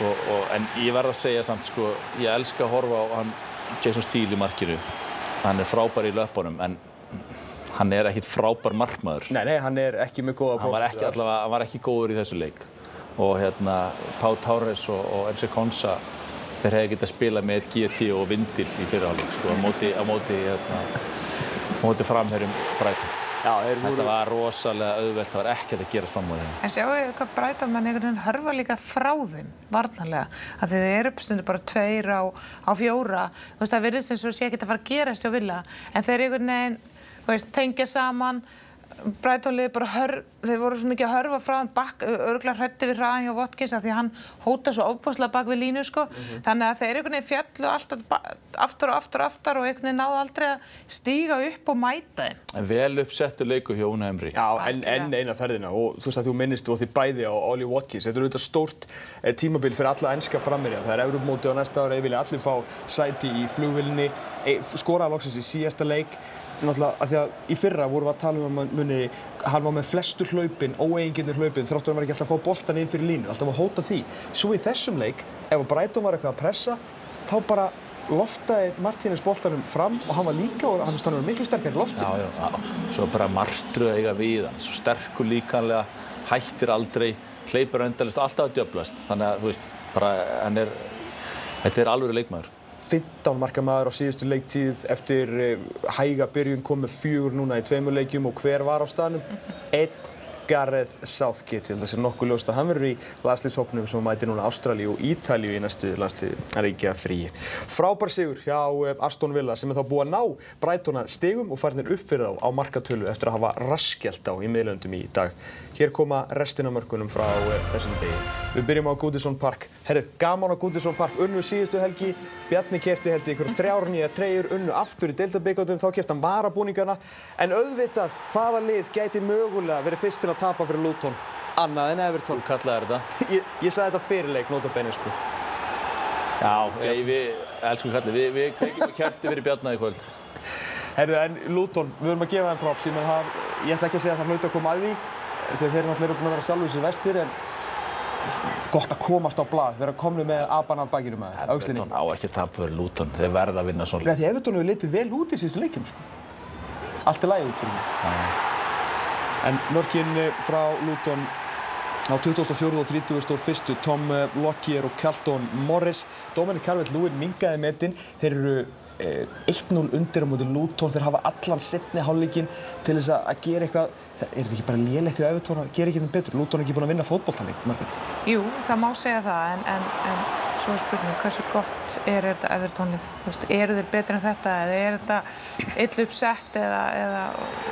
en ég verð að segja samt sko, ég elska að horfa á hann Jason Steele í markinu hann er frábær í löpunum en hann er ekkit frábær markmaður. Nei, nei, hann er ekki mjög góð á prófum. Hann var ekki allavega, hann var ekki góður í þessu leik. Og hérna, Pá Tárez og, og Enzo Konsa, þeir hefði getið að spila með GT og Vindil í fyrirháling, sko, á móti, á móti, hérna, móti framherjum Brætum. Já, Þetta voru... var rosalega auðvelt, það var ekkert að gera fram á þeim. En sjáu þið hvað Brætum mann einhvern veginn hörfa líka frá þeim, varnarlega, að þið eru uppstundu bara tveir á, á fjóra, þú veist, það verðist eins og sé ekki að fara að gera þessu á vilja, en þeir einhvern veginn veist, tengja saman Brætónlið bara hörf, þeir voru svo mikið að hörfa frá hann bakk, örgulega hrætti við hraðan hjá Watkins af því hann hóta svo óbúslega bak við línu sko. Mm -hmm. Þannig að þeir einhvern veginn fjallu alltaf aftur og aftur og aftur og einhvern veginn náðu aldrei að stíga upp og mæta þeim. En vel uppsettu leiku hjá Una Emri. Já, enn en eina ferðina og þú veist að þú minnist og því bæði á Ollie Watkins. Þetta er auðvitað stórt eh, tímabil fyrir alla ennska frammeirja. Það er Európmóti á næsta ára, ég vilja allir fá sæti í flugvillinni, eh, náttúrulega að því að í fyrra vorum við að tala um að munni hann var með flestu hlaupin, óeiginginnir hlaupin þráttur hann var ekki alltaf að fá boltan inn fyrir línu alltaf að hóta því. Svo í þessum leik ef Breitón var eitthvað að pressa þá bara loftaði Martínez boltanum fram og hann var líka og hann var miklu sterkar í lofti. Já, já, já. Svo bara margtruð eiga við hann, svo sterkur líkanlega, hættir aldrei, hleypur öndalist alltaf að djöblast. Þannig að þú veist, bara hann er, þetta er alveg leikmaður. 15 marka maður á síðustu leiktíð eftir eh, hæga byrjun komið fjögur núna í tveimur leikjum og hver var á staðnum? Einn Gareth Southgate, ég held að það sé nokkuð ljóst að hann verður í landslýshópnum sem mæti núna Ástralíu og Ítalíu í næstu landslýðaríkja fríi. Frábær sigur hjá eh, Aston Villa sem er þá búið að ná Breitona stegum og farinir upp fyrir þá á markatölu eftir að hafa raskjalt á í miðlöndum í dag. Hér koma restina mörkunum frá eh, þessum degi. Við byrjum á Goodison Park. Herru, gaman á Goodison Park. Unnu síðustu helgi. Bjarni kefti held í ykkur þrjár nýja treyjur. Unnu aftur í deltabíkótum. Þá kefti hann varabúningana. En auðvitað, hvaða lið gæti mögulega verið fyrst til að tapa fyrir Luton? Annað en Everton. Þú kallaði þetta? Ég, ég sagði þetta fyrirleik, nota benni sko. Já, ég, við, elskum kallið. Við, við kveikjum kæfti fyrir Bjarni í kvöld. Herru, en Luton, við höfum að gefa þeim props. Ég, ég ætla ekki að segja að það hlauti að koma að því þegar þeir náttúrulega eru búin að vera sjálfur sér vestir en gott að komast á blad, vera komlu með aban af bakinu með það, aukslinni. Everton á ekki að tapa fyrir Luton, þeir verða að vinna svona. Því Everton hefur litið vel út í síðustu leikjum sko. Allt er læg út fyrir mig. En mörginn eh, frá Luton á 2004 og 31. Tom eh, Lockyer og Carlton Morris. Dominic Calvert-Lewin mingaði metinn. Þeir eru 1-0 eh, undir á móti Luton, þeir hafa allan setni hálfleikin til þess að gera eitthvað er þetta ekki bara lélegt í Evertón að gera ekki með betur? Luton er ekki búin að vinna fótballtanleik, Margret? Jú, það má segja það, en, en, en svo er spurning, hversu gott er þetta Evertónlið? Eru þeir betur en þetta, eða er þetta ill uppsett, eða, eða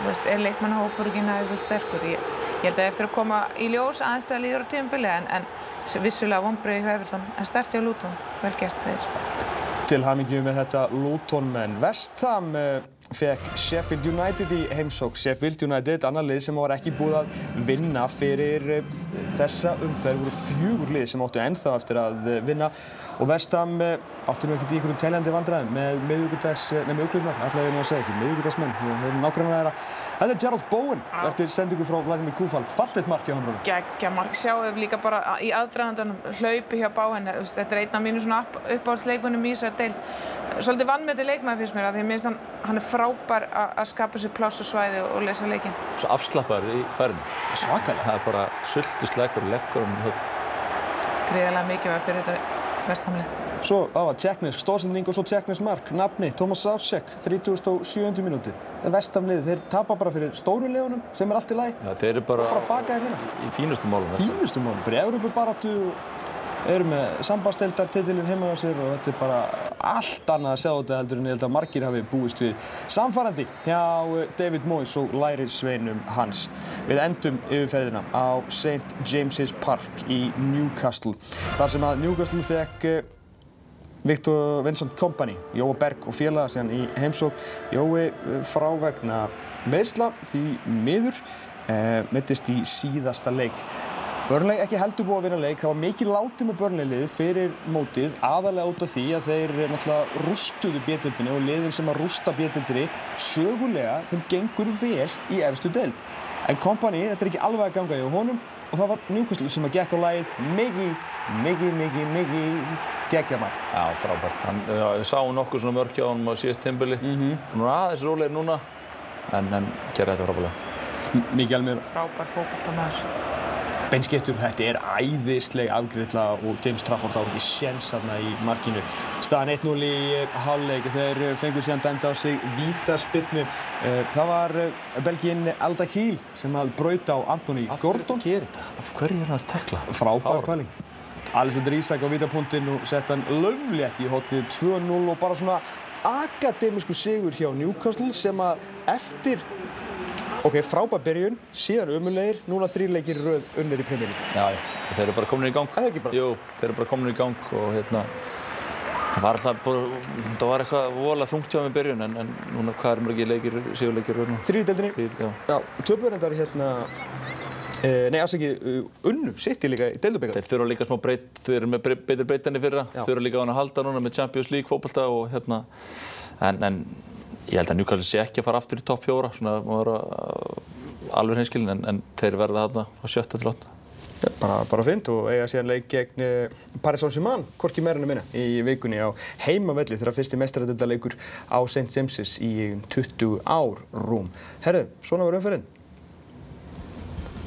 veist, er leikmannahópurinn aðeins sterkur? Ég, ég held að eftir að koma í ljós aðeins þegar líður á tíumbili, en, en vissulega vonbreið hjá Evertón, en sterti á Luton, vel gert þeir til hamingjum með þetta Luton menn. Vestham uh, fekk Sheffield United í heimsók. Sheffield United, annar lið sem var ekki búið að vinna fyrir eh, þessa umferð, voru fjögur lið sem áttu ennþá eftir að eh, vinna og Vestham áttu nú ekkert í einhverjum teljandi vandræðum með miðugudags, nefnum auklurnar, ætlaði ég nú að segja ekki, miðugudagsmenn, við höfum nákvæmlega þeirra. Þetta er Gerald Bowen eftir sendingu frá Vladimir Kúfal, fallit mark hjá hann. Geggja mark, sjáum líka bara í aðdraðandanum hlaupi hjá Bowen, þetta er einn af mínu svona uppáhaldsleikunum í þessari deild. Svolítið vannmeti leikmaði fyrst mér að því minnst hann, hann er frábær að skapa sér pláss og svæði og, lesa leikin. Svo afslappar í færðinu. Svakalega. Það er bara sultust leikur og leggur um. Gríðilega mikilvæg fyrir þetta vesthamlið. Svo það var Tjekknes stóðsending og svo Tjekknes mark, nafni Thomas Sátsek, 37. minúti. Það vestamlið, þeir tapar bara fyrir stóru legunum sem er allt í lagi. Já, þeir eru bara, bara bakaðir hérna. Í fínustu málum. Fínustu málum, bara í Európa-baratu eru með sambandsteildartitilinn heima á sér og þetta er bara allt annað að sjá þetta heldur en ég held að margir hafi búist við samfærandi hjá David Moyes og læri sveinum hans. Við endum yfirferðina á St. James's Park í Newcastle þar sem að Newcastle fekk Victor Vincent Kompany, Jóa Berg og félaga síðan í heimsók. Jói frávegna meðsla því miður eh, mittist í síðasta leik. Burnley ekki heldur búið að vinna leik. Það var mikið látið með Burnley-lið fyrir mótið aðalega út af því að þeir náttúrulega rústuðu bjöldildinni og liðin sem að rústa bjöldildinni sögulega þeim gengur vel í efstu deild. En Kompany, þetta er ekki alveg að ganga í honum og það var Newcastle sem að gekk á lagið mikið, mikið, mikið, mikið geggjamark. Já, frábært. Hann, ég sá nokkur svona mörk hjá hann á síðast tímbili. Mm -hmm. Hann var aðeins rólegir núna en, en gera þetta frábælega. Mikið alveg. Frábær fókbaltamæður. Beinskettur, þetta er æðisleg afgriðla og James Trafford á ekki séns þarna í markinu. Staðan 1-0 í háluleik, þeir fengur síðan dæmt á sig vítaspinnu. Það var belginn Alda Híl sem hafði braut á Anthony Af Gordon. Af hverju gerir þetta? Af hverju er hann að tekla? Frábær pæling. Alexander Isak á vítapunktinn og sett hann löflétt í hotnið 2-0 og bara svona akademísku sigur hjá Newcastle sem að eftir Ok, frábær byrjun, síðan umulegir, núna þrýleikir rauð unnir í Premier League. Já, já, þeir eru bara komin í gang. Það er ekki bara? Jú, þeir eru bara komin í gang og hérna, það var alltaf bara, það var eitthvað volað þungt hjá með byrjun en, en núna hvað er mörgir leikir, síðurleikir rauð nú? Þrýr í deildinni? Þrýr, já. Já, töpuðurendar hérna, e, nei, alls ekki, uh, unnu, sitt í líka í deildubíkar. Þeir þurfa líka smá breytt, þeir eru með brey, betur breytanir fyrra, Já. þurfa líka á hann að halda núna með Champions League fókbalta og hérna, en, en ég held að Newcastle sé ekki að fara aftur í topp fjóra, svona, maður var alveg hreinskilin, en, en þeir verða þarna á sjötta til åtta. Ja, bara, bara fint og eiga síðan leik gegn uh, Paris Saint-Germain, hvorki meira en minna, í vikunni á heimavelli þegar fyrsti mestaradöldaleikur á St. James's í 20 ár rúm. Herru, svona var umferðin.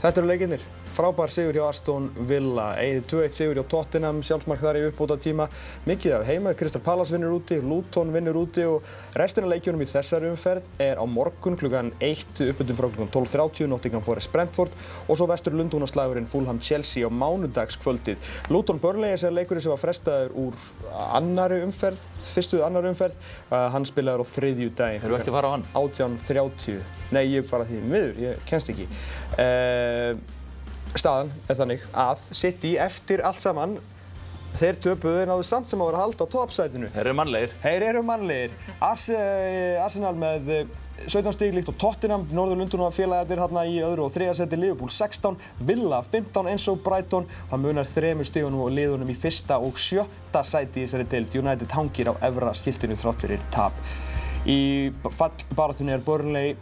Þetta eru leikinnir. Frábær sigur hjá Aston Villa, 2-1 sigur hjá Tottenham, sjálfsmark þar í uppbóta tíma. Mikið af heima, Crystal Palace vinnur úti, Luton vinnur úti og restina leikjunum í þessari umferð er á morgun klukkan 1 uppbytun frá klukkan 12.30, Nottingham Forest Brentford og svo vestur Lundúnaslagurinn Fulham Chelsea á mánudagskvöldið. Luton Burnley er sér leikurinn sem var frestaður úr annari umferð, fyrstuð annari umferð. Uh, hann spilaður á þriðju daginn. Erum við ekki að fara á hann? 18.30. Nei, ég er bara því miður, ég kennst ekki. Uh, staðan er þannig að City eftir allt saman þeir töpuðu en áður samt sem að vera halda á toppsætinu. Þeir eru mannlegir. Þeir eru mannlegir. Ars, eh, Arsenal með eh, 17 stíg líkt og Tottenham, Norður Lundun og félagarnir hérna í öðru og þriða seti Liverpool 16, Villa 15 eins og Brighton. Það munar þremur stígunum og liðunum í fyrsta og sjötta sæti í þessari deild. United hangir á efra skiltinu þrátt fyrir tap. Í fallbaratunni er Burnley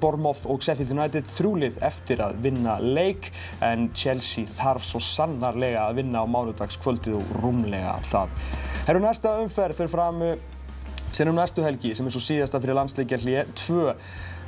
Bournemouth og Sheffield United þrjúlið eftir að vinna leik en Chelsea þarf svo sannarlega að vinna á mánudagskvöldið og rúmlega það. Herru næsta umferð fyrir fram sen um næstu helgi sem er svo síðasta fyrir landsleikja hlið 2.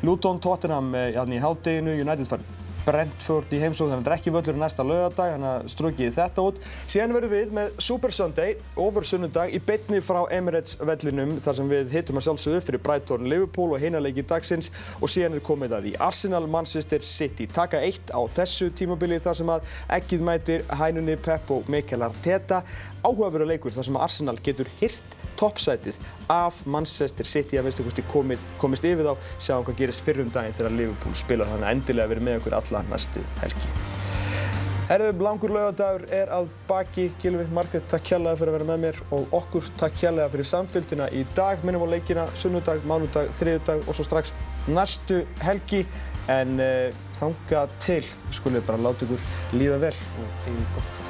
Luton Tottenham í hátteginu, United fær Brentford í heimsókn, þannig að þetta er ekki völlur næsta laugardag, þannig að strökið þetta út. Síðan verðum við með Super Sunday, over sunnudag, í beinni frá Emirates vellinum, þar sem við hittum að sjálfsögðu fyrir Brighton, Liverpool og hinaleiki dagsins og síðan er komið að í Arsenal, Manchester City. Taka eitt á þessu tímabili þar sem að ekkið mætir hænunni Pep og Mikel Arteta. Áhugaveru leikur þar sem að Arsenal getur hirt toppsætið af Manchester City að veistu hvort komist yfir þá sjáum hvað gerist fyrrum daginn þegar Liverpool spila þannig að endilega verið með okkur alla næstu helgi. Herðum, langur lögadagur er að baki. Gilvi, Margret, takk kjærlega fyrir að vera með mér og okkur takk kjærlega fyrir samfélgina í dag. Minnum á leikina sunnudag, mánudag, þriðudag og svo strax næstu helgi. En uh, þanga til, skulum við bara láta ykkur líða vel og eigið gott.